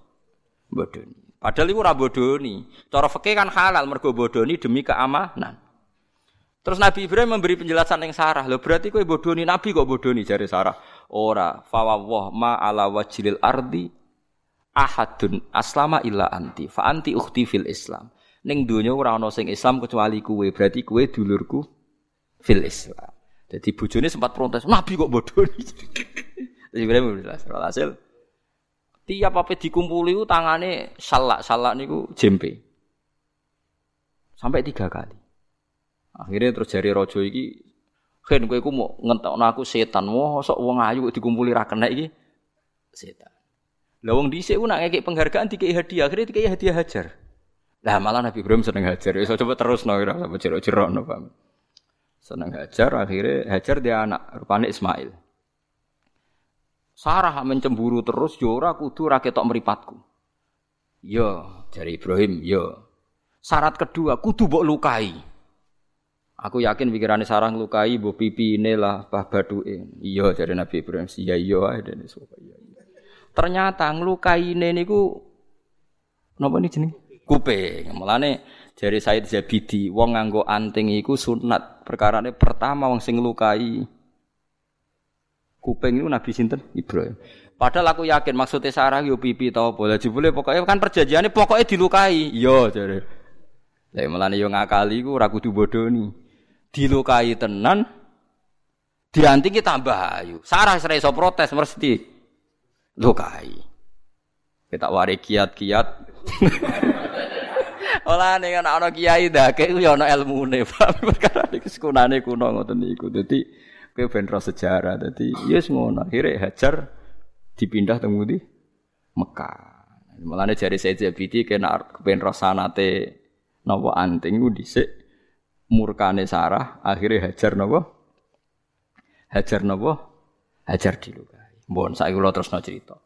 Bodoni. Padahal itu ora bodoni. Cara fikih kan halal mergo bodoni demi keamanan. Terus Nabi Ibrahim memberi penjelasan yang Sarah. Loh berarti kowe bodoni Nabi kok bodoni jari Sarah. Ora, fawwah ma ala wajilil ardi ahadun aslama illa anti. Fa anti ukhti fil Islam. Ning donya ora ana sing Islam kecuali kowe. Berarti kowe dulurku fil Islam. Jadi bojone sempat protes, Nabi kok bodoni. Ibrahim jelas. Hasil Tiap apa dikumpuli tangane salak salak niku jempe. Sampai tiga kali. Akhirnya terus jari rojo iki, kan gue mau ngentokno aku setan. Wah, sok wong ayu dikumpuli ra kena iki setan. Lah wong dhisik ku nak ngekek penghargaan dikei hadiah, akhirnya dikei hadiah hajar. Lah malah Nabi Ibrahim seneng hajar. Iso coba terus no ora apa jero-jero no Pak. Seneng hajar, akhirnya hajar dia anak rupane Ismail. Sarah mencemburu terus yo ora kudu ra ketok mripatku. Yo, dari Ibrahim, yo. Syarat kedua, kudu mbok lukai. Aku yakin pikirannya Sarah lukai mbok ini lah, bah baduke. Iya dari Nabi Ibrahim, iya iya ae dene iya. Ternyata nglukai niku napa nih jeneng? Kuping. Mulane jari Said Zabidi, wong nganggo anting iku sunat. Perkarane pertama wong sing lukai kuping itu Nabi sinten Ibrahim. Padahal aku yakin maksudnya Sarah yo pipi tau boleh jebule pokoknya kan perjanjiannya pokoknya dilukai. Iya, jare. Lah melane yo ngakali ku ora kudu bodoni. Dilukai tenan dianti kita tambah ayu. Sarah ora iso protes mesti lukai. Kita wari kiat-kiat. Olah ning ana kiai ndake ku yo ana ilmune, Pak. Perkara iki sekunane kuno ngoten niku. Dadi kowe ben sejarah. Dadi yes ngono. Akhire hajar dipindah teng di Mekah. Mulane jari Said Zabidi kena kepen rosanate napa anting ku dhisik murkane Sarah akhirnya hajar napa? Hajar napa? Hajar dilukai. Mbon saiki kula terusno cerita.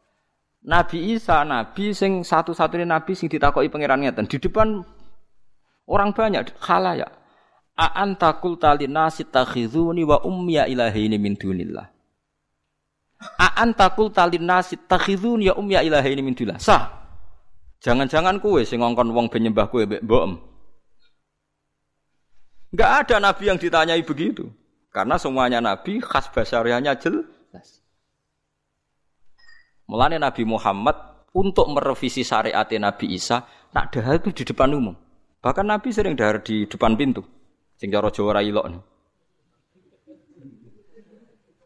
Nabi Isa nabi sing satu-satunya nabi sing ditakoki pangeran ngeten di depan orang banyak khalayak. A anta qulta linasi takhizuni wa ummiya ilahi min dunillah. Takul talin nasi takhidun ya um ya ilaha ini min Sah. Jangan-jangan kue sing ngongkon wong ben nyembah kue mbek mbok. Enggak ada nabi yang ditanyai begitu. Karena semuanya nabi khas basariahnya jelas. Mulane Nabi Muhammad untuk merevisi syariat Nabi Isa, nak dahar itu di depan umum. Bahkan Nabi sering dahar di depan pintu. Sing cara Jawa ra ilok.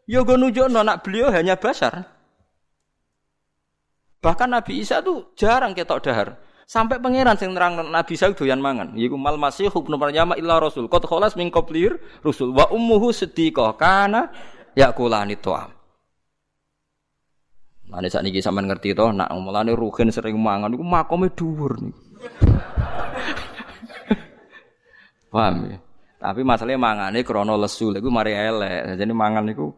Ya gue nunjukno anak beliau hanya basar. Bahkan Nabi Isa tuh jarang ketok dahar. Sampai pangeran sing nerang Nabi Isa doyan mangan. Yiku mal masih ibnu Maryam illa rasul. Qad khalas min qablir rusul wa ummuhu siddiqah kana yakulani tu'am. Mane saat niki sampean ngerti to, nak mulane rugen sering mangan iku makome dhuwur nih. Paham ya? Tapi masalahnya mangane krono lesu, iku mari elek. Jadi mangan iku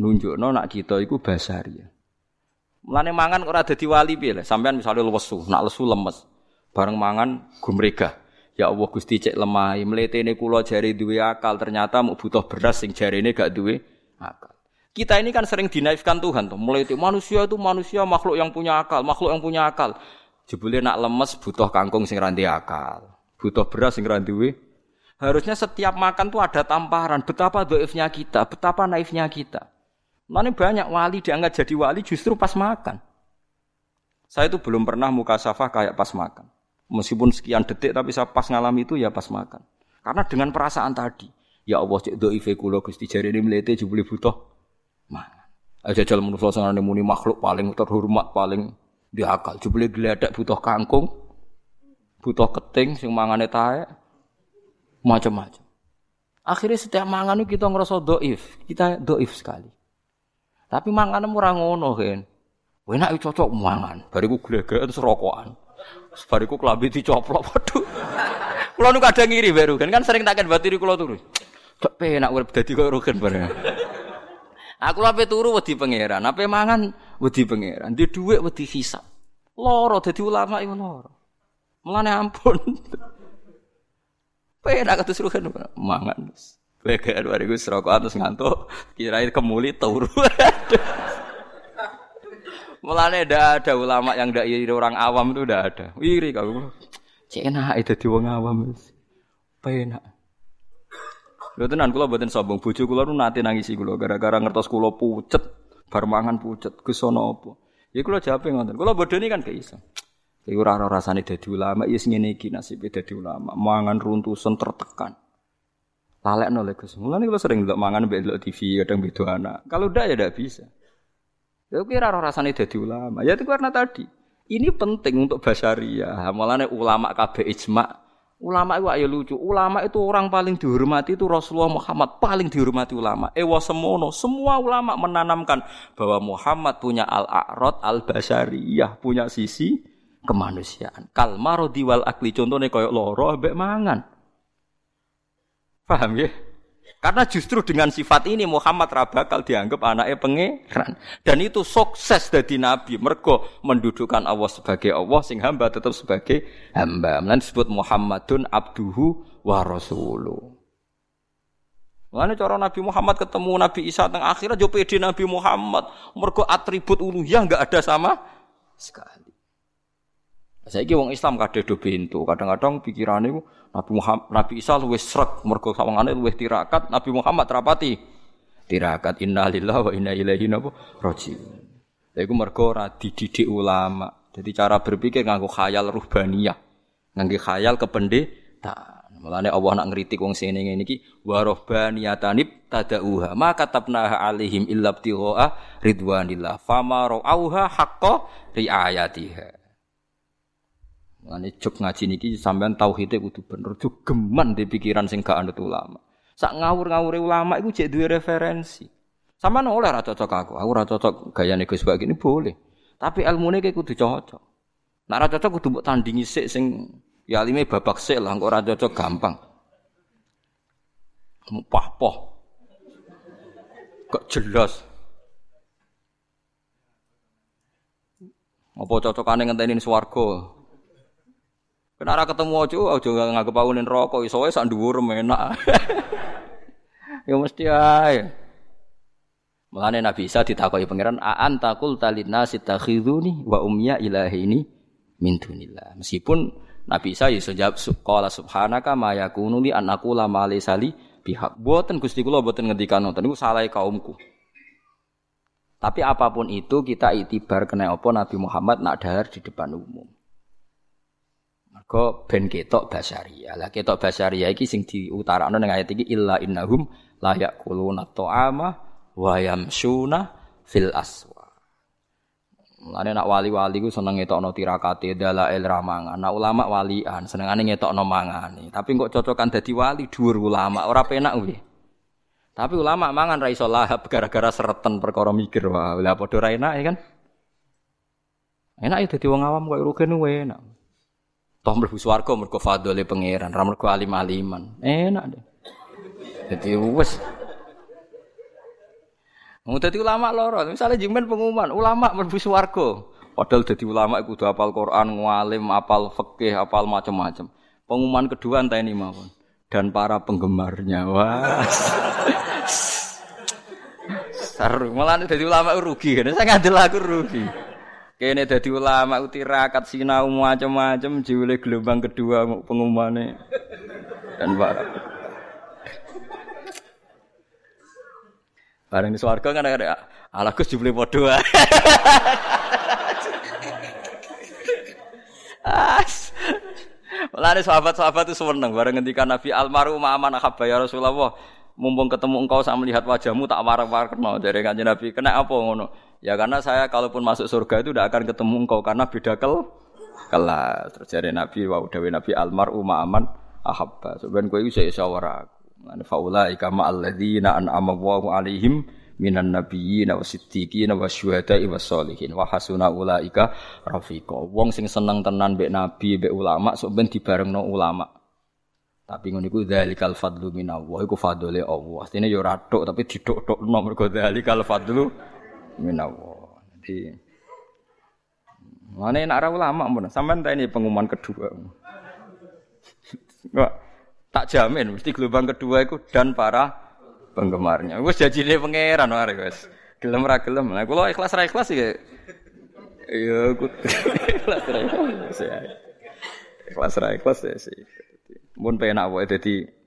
nunjukno nak kita iku basari. Mulane mangan ora dadi wali piye Sampeyan misale lesu, nak lesu lemes. Bareng mangan gumrega. Ya Allah Gusti cek lemah, mletene kula jari duwe akal, ternyata mau butuh beras sing jarine gak duwe. Kita ini kan sering dinaifkan Tuhan tuh. Mulai itu manusia itu manusia makhluk yang punya akal, makhluk yang punya akal. Jebule nak lemes butuh kangkung sing randi akal, butuh beras sing randi Harusnya setiap makan tuh ada tamparan. Betapa doifnya kita, betapa naifnya kita. Mana banyak wali diangkat jadi wali justru pas makan. Saya itu belum pernah muka safah kayak pas makan. Meskipun sekian detik tapi saya pas ngalami itu ya pas makan. Karena dengan perasaan tadi, ya Allah cek doife kula Gusti jari ini melete jebule butuh mangan. Aja jalan menurut saya muni makhluk paling terhormat paling diakal. Jebule geledak butuh kangkung, butuh keting sing mangane tae macam-macam. Akhirnya setiap mangan itu kita ngerasa doif, kita doif sekali. Tapi mangan ora ngono kan. Enak cocok mangan. Bariku glegeken serokokan. Bariku kelambi dicoplok. Waduh. Kulo nu kadang ngiri baru kan kan sering takkan batiri kulo turu. Cok penak urip dadi koyo rugen bareng. Aku ape turu wedi pangeran, ape mangan wedi pangeran. Di dhuwit wedi hisab. Loro dadi ulama iku loro. Mulane ampun. Penak terus rugen mangan. Leger bariku serokok atas ngantuk, kirain kemuli turu. Mulane ndak ada ulama yang ndak iri orang awam itu ndak ada. Iri kalau cek itu di wong awam. Penak. Lho tenan kula mboten sombong, bojo kula nu nate nangisi kula gara-gara ngertos kula pucet, bar mangan pucet, ke sono apa. Ya kula jawab ngoten. Kula bodoni kan gak iso. Iku ora rasane dadi ulama, ya sing ngene iki nasibe dadi ulama, mangan runtusan tertekan. Lalek nolak Gus. Mulane kalau sering ndelok mangan mbek ndelok TV kadang beda anak. Kalau udah ya tidak bisa. Ya kira roh rasane dadi ulama. Ya itu karena tadi. Ini penting untuk basaria. Mulane ulama kabeh ijma. Ulama itu ayo lucu. Ulama itu orang paling dihormati itu Rasulullah Muhammad paling dihormati ulama. Ewa semono, semua ulama menanamkan bahwa Muhammad punya al-a'rad al-basariyah, punya sisi kemanusiaan. Kalmaro diwal akli contohnya koyok loro mbek mangan. Paham ya? Karena justru dengan sifat ini Muhammad bakal dianggap anaknya pangeran. Dan itu sukses dari Nabi. Mergo mendudukkan Allah sebagai Allah, sing hamba tetap sebagai hamba. Nanti disebut Muhammadun abduhu wa rasuluh. Mulane cara Nabi Muhammad ketemu Nabi Isa teng akhirat yo pede Nabi Muhammad. Mergo atribut uluhiyah enggak ada sama sekali. Saiki wong Islam kadhe do bento. Kadang-kadang pikirane Nabi Muhammad, Nabi Isa luwih srek mergo sawangane luwih tirakat, Nabi Muhammad terapati tirakat innalillahi wa inna ilaihi rajiun. Lha iku mergo ora dididik ulama. Jadi cara berpikir nganggo khayal ruhbaniyah. Nganggo khayal kependeta. Mulane Allah nak ngritik wong sing ngene iki wa rohbaniyatanib tadauha ma katabnaha alaihim illa ibtigha ridwanillah fama ra'auha haqqa riayatiha. Mane juk ngaji niki sampean tauhide kudu bener, juk geman di pikiran sing gak anut ulama. Sak ngawur-ngawure ulama iku jek duwe referensi. Sampean oleh ra cocok aku, aku ra cocok gayane Gus Bak ini boleh. Tapi ilmune ki kudu cocok. Nek ra cocok kudu mbok tandingi sik sing ya alime babak sik lah, kok ora cocok gampang. Pah-poh. Kok jelas. Apa cocokane ngenteni swarga? Kenara ketemu aja, aja nganggep aku ning rokok, iso wae sak dhuwur enak. ya mesti ae. Mulane Nabi Isa ditakoki pangeran, "A anta qul talinnas takhiduni wa ummiya ini min dunillah." Meskipun Nabi Isa iso jawab qala subhanaka ma yakunu li an aqula ma sali bihaq. Boten Gusti kula boten ngendikan ngoten niku salah kaumku. Tapi apa pun itu kita itibar kena apa Nabi Muhammad nak dahar di depan umum. Mergo ben ketok basaria. Lah ketok basaria iki sing diutarakno ning ayat iki illa innahum la yaquluna ta'ama wa yamsuna fil aswa. Mulane nak wali-wali ku seneng ngetokno tirakate dalail ramangan. Nak ulama walian senengane ngetokno mangane. Tapi kok cocokan dadi wali dhuwur ulama ora penak kuwi. Tapi ulama mangan ra iso lahap gara-gara sereten perkara mikir wah. Lah padha ra enak ya kan. Enak ya dadi wong awam kok rugen enak. Toh mlebu swarga mergo fadhole pangeran, ra mergo alim-aliman. Enak deh. Jadi wes. Dadi ulama loro, misalnya jimen pengumuman, ulama mlebu swarga. Padahal dadi ulama kudu hafal Quran, ngalim, hafal fikih, hafal macam-macam. Pengumuman kedua entah ini mawon. Dan para penggemarnya. Wah. Seru. Malah dadi ulama rugi kan. Saya ngadil aku rugi. Kene dadi ulama utirakat sinau macam-macam jiwile gelombang kedua pengumumane. Dan para Bareng di swarga kan ada ala Gus jebule padha. As. Sahabat-sahabat itu seneng bareng ngendikan Nabi almaru aman ahabba ya Rasulullah. Mumpung ketemu engkau saya melihat wajahmu tak warak-warakno dari kanjeng Nabi. Kena apa ngono? Ya karena saya kalaupun masuk surga itu tidak akan ketemu engkau karena beda kel kelas. Terjadi Nabi wa udawi Nabi almar umma aman ahabba. Sebenarnya kue bisa iso ora aku. Lan faula an'ama Allahu alaihim minan nabiyyin wa siddiqin wa syuhada'i was sholihin wa hasuna ulaika rafiqa. Wong sing seneng tenan mbek nabi mbek ulama sok ben dibarengno ulama. Tapi ngono iku dzalikal fadlu minallah iku fadlule Allah. Artine yo ratok tapi didok-dokno mergo dzalikal fadlu minawo. Jadi mana nak ulama pun sampean ini pengumuman kedua. Enggak tak jamin mesti gelombang kedua itu dan para penggemarnya. Wes jajine pangeran wae wis. Gelem ra gelem. Nah kula ikhlas ra ikhlas ya. Ya ikhlas ra ikhlas ya. Ikhlas ra ikhlas ya sih. Mun penak wae dadi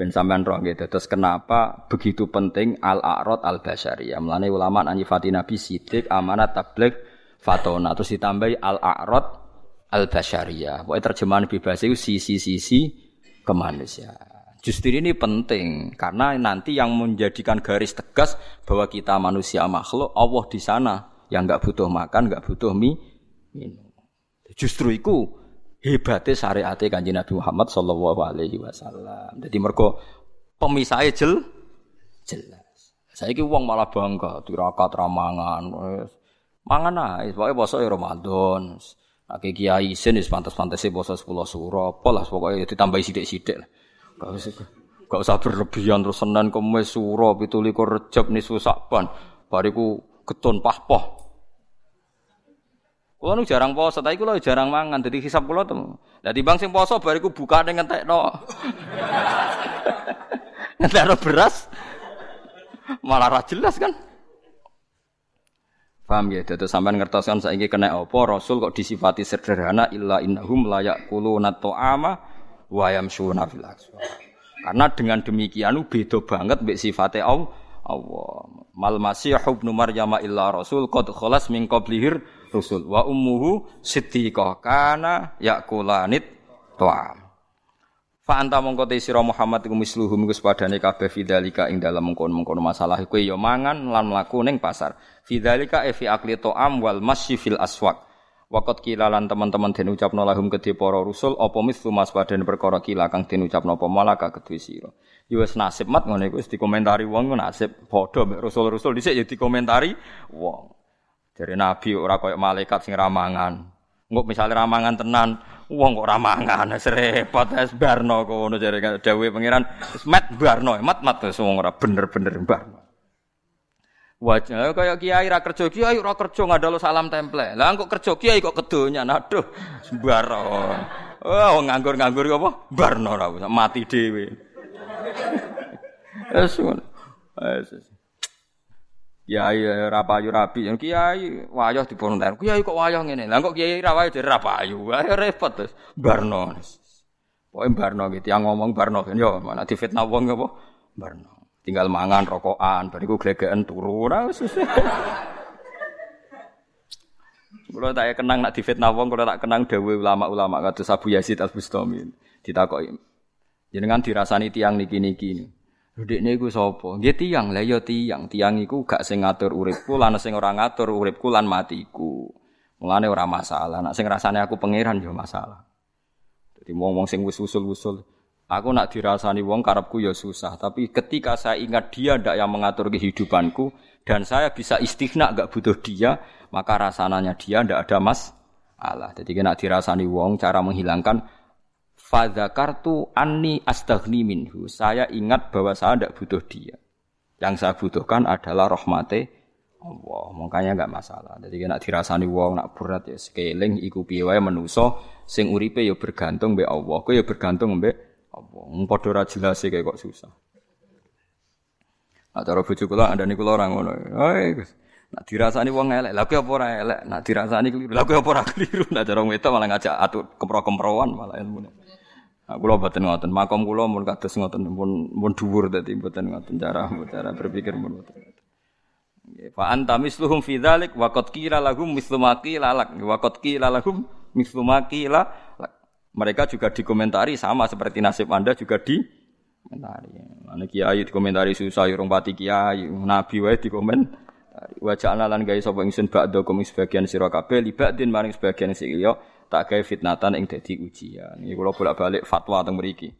Ben sampean roh gitu. Terus kenapa begitu penting al-a'rad al-basyariyah? Mulane ulama nyifati Nabi sidik, amanat, tabligh, fatona. Terus ditambahi al-a'rad al-basyariyah. Pokoknya terjemahan bebas itu sisi-sisi kemanusiaan. Justru ini penting karena nanti yang menjadikan garis tegas bahwa kita manusia makhluk Allah di sana yang nggak butuh makan, nggak butuh mie, minum. Justru itu hebatnya syariat kanjeng Nabi Muhammad sallallahu alaihi wasallam. Jadi mergo pemisahnya jel jelas. Saya ki uang malah bangga tirakat ramangan. Mangan ae, pokoke poso Ramadan. Nek kiai isin wis pantes-pantese poso 10 suro, apa lah pokoke ditambahi sithik-sithik lah. Gak usah berlebihan terus Senin Kamis Suro pitulikur Rejab nisu Sakban. Bariku getun pahpoh. Kulo nu jarang poso, tapi kulo jarang mangan. Jadi hisap kulo tuh. Jadi bang sing poso bariku buka dengan tekno. Ngentekno beras. Malah ra jelas kan. Paham ya? Dadi sampean ngertos kan saiki kena apa Rasul kok disifati sederhana illa innahum la yaquluna ta'ama wa yamshuna fil Karena dengan demikian beda banget mbek sifate. Allah. Mal masih ibnu Maryam illa rasul qad khalas min qablihir rusul wa ummuhu siddiqah kana yakulanit ta'am fa anta mongko te sira Muhammad iku misluhum iku sepadane kabeh fidzalika ing dalem mengkon-mengkon masalah kowe ya mangan lan mlaku ning pasar fidzalika e fi akli ta'am wal masyi fil aswaq Wakot kilalan teman-teman den ucapno lahum kedhe para rusul apa mislu mas padane perkara kila kang den ucapno apa malaka kedhe sira. Ya wis nasib mat ngene iku wis dikomentari wong nasib padha mek rusul-rusul dhisik ya dikomentari wong. Dari Nabi ora koyo malaikat sing ramangan. Engko misalnya ramangan tenan, wong kok ramangan repot es barno kono jare dawuhe pangeran mat barno, mat mat wis ora bener-bener barno. Wajah kaya kiai ra kerja kiai ora kerja ngadalo salam temple. Lah kok kerja kiai kok kedonya aduh sembaro. Oh nganggur-nganggur apa? Barno ora mati dhewe. Wes ngono. Kiai ora payu rabi, kiai wayah diponten. Kiai kok wayah ngene. Lah kok kiai ra wayah ra payu. Ayo repot terus. Barno. Pokoke barno gitu yang ngomong barno yo mana difitnah wong apa? Barno. Tinggal mangan rokokan, bariku glegeken turu ora. Kulo tak kenang nak difitnah wong, kulo tak kenang dawuh ulama-ulama kados Abu Yazid Al-Bustami. Ditakoki. Jenengan dirasani tiang niki-niki. Dekne iku sapa? Nggih tiyang, lah ya tiyang. Tiyang iku gak sing ngatur uripku lan sing ora ngatur uripku lan matiku. Mulane ora masalah. Nek sing rasane aku pangeran ya masalah. Jadi wong-wong sing wis usul-usul, aku nak dirasani wong karepku ya susah, tapi ketika saya ingat dia ndak yang mengatur kehidupanku dan saya bisa istighna gak butuh dia, maka rasanya dia ndak ada mas Allah. Jadi kena dirasani wong cara menghilangkan Fadzakartu anni astaghni minhu. Saya ingat bahwa saya tidak butuh dia. Yang saya butuhkan adalah rahmate Allah. Makanya enggak masalah. Jadi nak dirasani wong nak berat ya scaling iku piye wae manusa sing uripe ya bergantung mbek Allah. Kowe ya bergantung mbek Allah. Wong padha ora jelas kayak kok susah. Nah, cara bojo kula andane kula ora ngono. Hei, Nak dirasani wong elek, lha apa ora elek? Nak dirasani keliru, lha apa ora keliru? Nak cara wedok malah ngajak atur kempro-kemproan malah ilmune. Kula boten ngoten, makom kula mun kados ngoten pun pun dhuwur dadi boten ngoten cara cara berpikir pun boten. Fa anta misluhum fi dzalik wa qad qila lahum mislu ma qila lak wa qad qila lahum mislu ma qila Mereka juga dikomentari sama seperti nasib Anda juga di komentari. Mana kiai dikomentari susah urung pati kiai, nabi wae dikomentari. Wa ja'alna lan gawe sapa ingsun ba'da kum sebagian sira kabeh libadin maring sebagian sing liya tak gawe fitnatan ing dadi ujian. Iki kula bolak-balik fatwa teng mriki.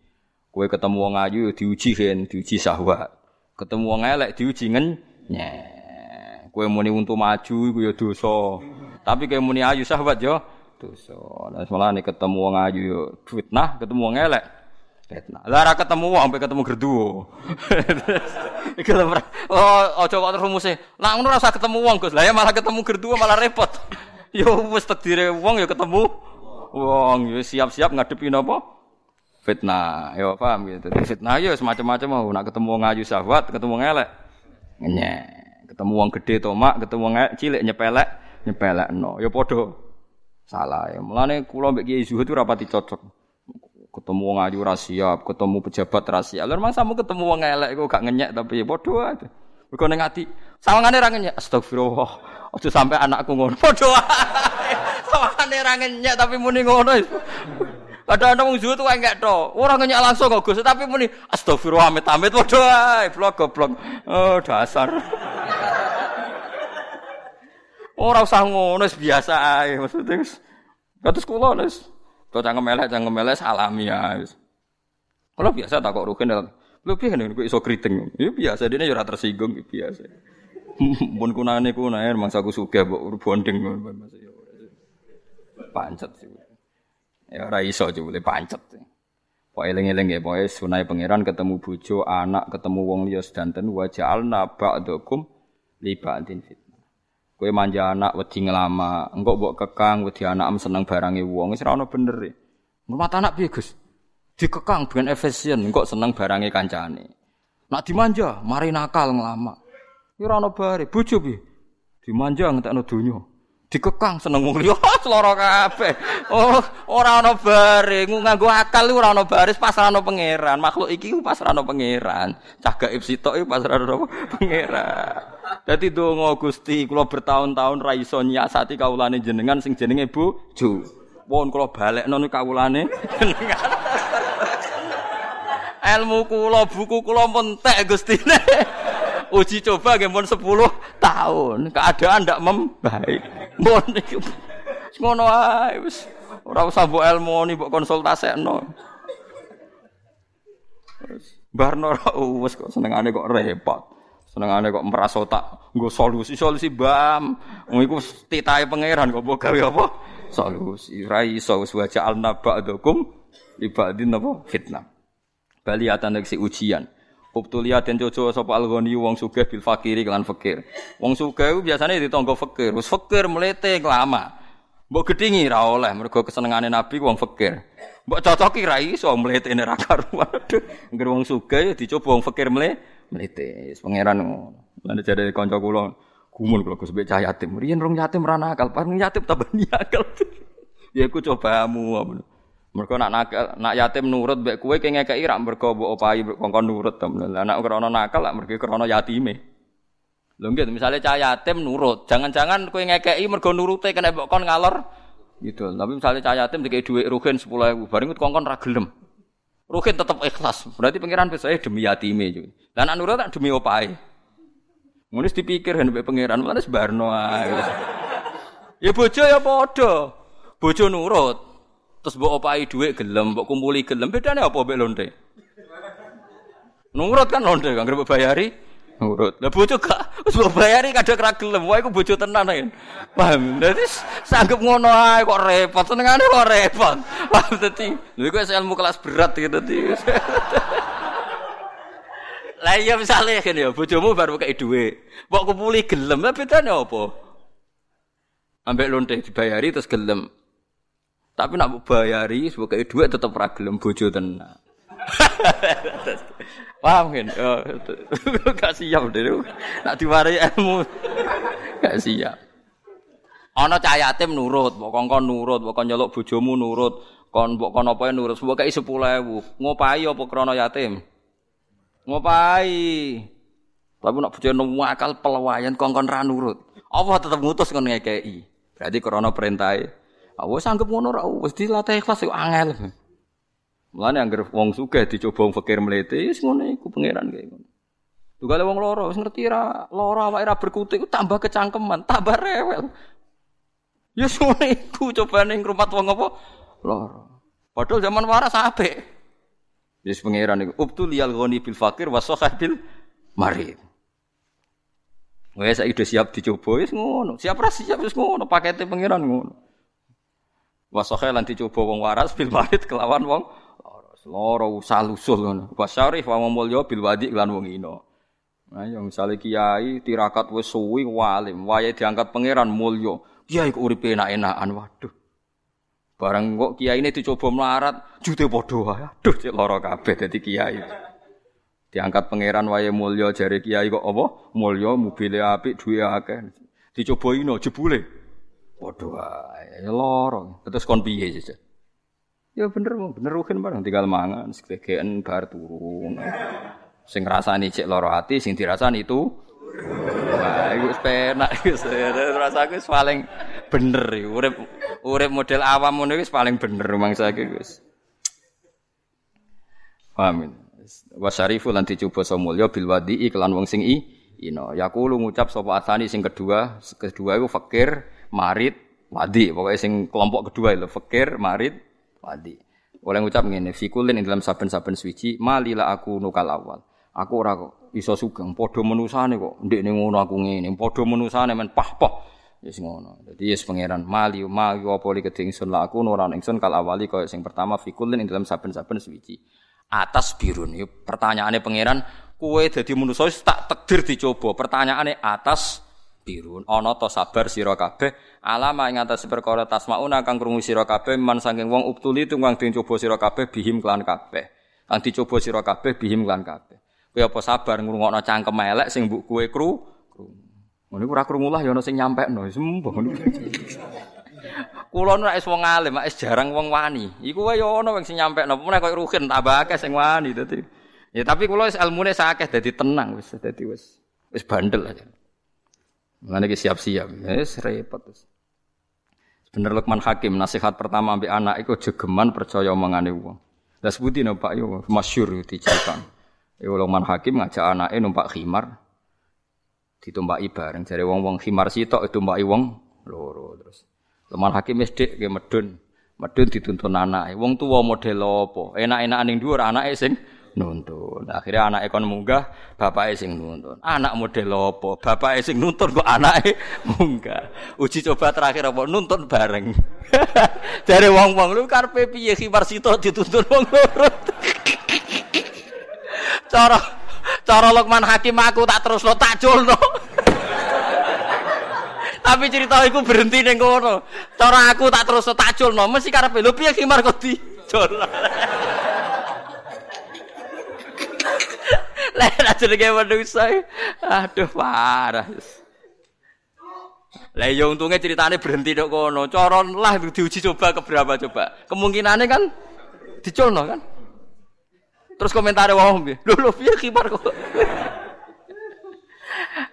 Kowe ketemu wong ayu diuji kan, diuji syahwat. Ketemu wong elek diuji ngenyek. Kowe muni untuk maju iku ya dosa. Tapi kowe muni ayu syahwat yo dosa. Malah nek ketemu wong ayu yo fitnah, ketemu wong elek fitnah. Lah ora ketemu wong sampai ketemu gerduwo. Iki lho. Oh, aja kok rumuse. Lah ngono ora ketemu wong, Gus. Lah ya malah ketemu gerduwo malah repot. Yo wis takdire wong ya ketemu wong yo siap-siap ngadepi napa? Fitnah. Yo paham gitu. Fitnah yo semacam-macam mau nak ketemu wong ayu syahwat, ketemu wong elek. Ngenyek. Ketemu wong gede tomak, ketemu wong cilik nyepelek, nyepelekno. Yo padha salah ya. Mulane kula mbek Kiai Zuhud rapati cocok. Ketemu wong ayu ra siap, ketemu pejabat ra siap. Lha memang sama ketemu wong elek kok gak ngenyek tapi ya padha ae. Mergo ning ati sawangane ra ngenyek. Astagfirullah. Ojo sampai anakku ngono. Padha wae. Sawane ra ngenyek tapi muni ngono. Kadang-kadang wong zuhud wae enggak to. Ora ngenyek langsung kok Gus, tapi muni astagfirullah amit-amit padha wae. Blok goblok. Oh, dasar. Ora usah ngono biasa ae maksudnya wis. Kados kula wis. Kok cangkem elek cangkem elek salami ya wis. Kalau biasa tak kok rugen Lho piye ngene kok iso kriting. Ya biasa dene ya ora tersinggung biasa. Mun kunane kunae mangsa aku sugih mbok bonding pancet sih. Ya ora iso jebule pancet. Pak eling-eling ya, pokoke sunai pangeran ketemu bojo, anak ketemu wong liya sedanten wa ja'alna ba'dakum li ba'din fitnah. Kowe manja anak wedi ngelama, engkok mbok kekang wedi anak seneng barange wong, wis ora bener e. Rumah anak piye, Gus? Dikekang dengan efisien, engkok seneng barange kancane. Nak dimanja, mari nakal ngelama. Ora ono bare, bojo piye? Dimanja ngentekno donya dikekang seneng wong liya seloro kabeh. Oh, ora ana bare, nganggo akal ora ana baris pasrahno pangeran. Makhluk iki pasrahno pangeran. Cah gaib sitok iki pasrahno pangeran. Dadi donga Gusti, kula bertahun-tahun ra iso nyiasati kawulane jenengan sing jenenge bojo. Pun kula balekno kawulane jenengan. Ilmu kula, buku kula mentek Gustine. Uji coba pun 10 tahun. Keadaan ndak membaik. Iki ngono ae wis ora usah mbok ilmu ni mbok konsultasekno. Barno wis kok senengane kok repot. Senengane kok merasa tak nggo solusi solusi bam. Iku titahe pangeran kok mbok gawe apa? Solusi. Ra iso wis al naba'dukum ibadin apa fitnah. Baliatan si ujian. Ubtulia den coco sapa alghani wong sugih bil fakiri kelan fakir. Wong sugih ku biasane ditangga fakir. Wis fakir mlete lama. Mbok gedhingi ra oleh mergo kesenengane Nabi wong fakir. Mbok cocoki ra iso mletene ra karuan. Ngger wong sugih dicoba wong fakir mle mlete. Wis pangeran ngono. Lan jare kanca kula gumun kula Gus cah yatim. Riyen rong yatim ra nakal, pas yatim tambah nakal. ya iku cobamu. Mergo nak nakal, nak yatim nurut mbek kowe ki ngekeki rak mergo mbok opahi kongkon nurut to. Lah nak krana nakal lak mergo krana yatime. Lho nggih misale cah yatim nurut, jangan-jangan kowe ngekeki mergo nurute kena mbok kon ngalor gitu. Tapi misalnya cah yatim dikei dhuwit rugen 10.000, bareng kongkon ra gelem. Rugen tetep ikhlas. Berarti pangeran besok demi yatime. Lah nak nurut tak demi opahe. Ngono dipikir mbek pangeran, malah sebarno ae. Ya bojo ya padha. Bojo nurut, Terus mbok opahi dhuwit gelem, mbok kumpuli gelem, bedane apa mbek lonte? Nurut kan lonte kan mbok bayari nurut. Lah bojo gak wis mbok bayari kadang ra gelem, wae iku bojo tenan kan. Paham? Dadi sanggup ngono ae kok repot, senengane kok repot. Paham dadi. Lha iku ilmu kelas berat gitu dadi. Lah iya misale kan ya bojomu baru kei dhuwit. Mbok kumpuli gelem, bedane apa? Ambek lonte dibayari terus gelem. Tapi nak bayari sebagai duit tetap ragilem bojo tenan. Paham kan? Oh, gak siap deh. Nak diwarai ilmu. Gak siap. Ana cah yatim nurut, mbok kongkon nurut, mbok nyeluk bojomu nurut, kon mbok kon apa nurut, mbok kei 10.000. Ngopahi apa krana yatim? Ngopahi. Tapi nak bojo akal pelawayan kongkon ra nurut. Allah tetep ngutus kon ngekeki. Berarti krana perintahe Wes anggap ngono ra wis dilatih ikhlas yo angel. Mulane anggere wong sugih dicoba wong fakir mlete wis ngono iku pangeran kaya ngono. Tugale wong loro wis ngerti ra lara awake ra berkutik tambah kecangkeman, tambah rewel. Ya ngono iku cobane ngrumat wong apa? Lara. Padahal zaman waras apik. Wis pangeran iku ubtul liyal ghani bil fakir wa bil marid. Wes saiki siap dicoba wis ngono. Siap ra siap wis ngono, pakete pangeran ngono. Wasohe lan dicoba wong waras bil marid kelawan wong. Loro usah lusul ngono. Wasyarif wa mulya bil wadi lan wong ino. Nah, yang misalnya kiai tirakat wis suwi walim, wayahe diangkat pangeran mulya. Kiai kok uripe enak-enakan. Waduh. Barang kok kiai ini dicoba melarat, jute padha. Aduh, cek lara kabeh dadi kiai. Diangkat pangeran wayahe mulya jare kiai kok apa? Mulya mobile apik, duwe akeh. Dicoba ino jebule. Waduh, ya loro. Terus kon piye saja? Ya bener, bener rugen barang tinggal mangan, segegen bar turun. Sing rasani cek loro ati, sing dirasani itu Wah, iku penak iku rasaku paling bener iku. Urip urip model awam ngono wis paling bener mangsa iki wis. Amin. Wasyarifu lan dicoba samulya bil wadi iklan wong sing i ino. Yaqulu ngucap sapa atani sing kedua, kedua iku fakir marid, wadi. Pokoknya sing kelompok kedua itu fakir, marid, wadi. Oleh ngucap ngene, fikulin ing dalam saben-saben suci, malila aku nukal awal. Aku ora iso sugeng, padha menusane kok. Ndekne ngono aku ngene, padha menusane men pah-pah. Wis ngono. Dadi yes pangeran mali mali apa li kedhe ingsun laku nuran ingsun kal awali kaya sing pertama fikulin ing dalam saben-saben suci. Atas birun. Yo pertanyaane pangeran, kowe dadi manusa tak takdir dicoba. Pertanyaane atas birun. Ana to sabar sira kabeh alama ing atas perkara tasmauna kang krungu sira kabeh man saking wong uptuli tunggang dicoba sira kabeh bihim kelan kabeh. Kang dicoba sira kabeh bihim kelan kabeh. Kowe apa sabar ngrungokno cangkem elek sing mbok kowe kru Ngono ora krungu lah ya ana sing nyampekno, sembah ngono. Kulo nek wis wong alim, wis jarang wong wani. Iku wae ya ana sing nyampekno, meneh koyo ruhin tambah akeh sing wani dadi. Ya tapi kulo wis ilmune sakeh dadi tenang wis dadi wis wis bandel aja. Ki siap-siap, wis repot wis. Bener Lukman Hakim nasihat pertama ambek anak iku jegeman percaya omongane wong. Lah sebuti no Pak yo masyhur diceritakan. Yo Lukman Hakim ngajak anake numpak khimar, ditumpaki bareng jare wong-wong khimar sitok ditumpaki wong loro terus. Leman hakim wis dik medun. Medun dituntun anake. Wong tuwa model apa? Enak-enakan ning dhuwur anake sing nuntun. Akhirnya anake kon munggah, bapake sing nuntun. Anak model apa? Bapake sing nuntun kok anake munggah. Uji coba terakhir apa? Nuntun bareng. Jare wong-wong lu karepe piye khimar sitok dituntun wong loro. Cara Cara Lukman Hakim aku tak terus lo tak culno. Tapi cerita iku berhenti ning kono. Cara aku tak terus tak culno, mesti karepe lho piye khimar kok dicul. Lah aja jenenge manusa. Aduh parah. Lah ya untungnya ceritane berhenti dok kono. Cara lah diuji coba ke berapa coba. Kemungkinannya kan diculno kan. Terus komentar wong piye? Lho lho piye kibar kok.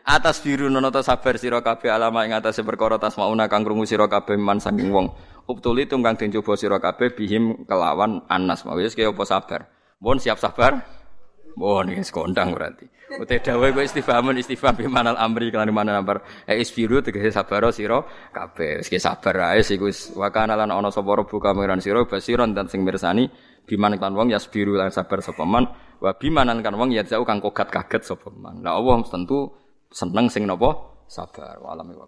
atas biru nono to sabar sira kabeh alama ing atase perkara tasmauna kang krungu sira kabeh man saking wong. Uptuli tunggang den coba sira kabeh bihim kelawan anas. Wis kaya apa sabar. Mohon siap sabar. Mohon iki kondang berarti. Uте dawuh kok istifhamun istifham bi manal amri kelan mana nambar. E isbiru tegese sabar sira kabeh. Wis sabar ae sik wis wa kana lan ana sapa buka pangeran sira basiron dan sing mirsani biman kan wong yasbiru lan sabar sapa man wa bimanan kan wong ya jauh kang kogat kaget sapa man. Lah Allah tentu seneng sing napa sabar wa alami wa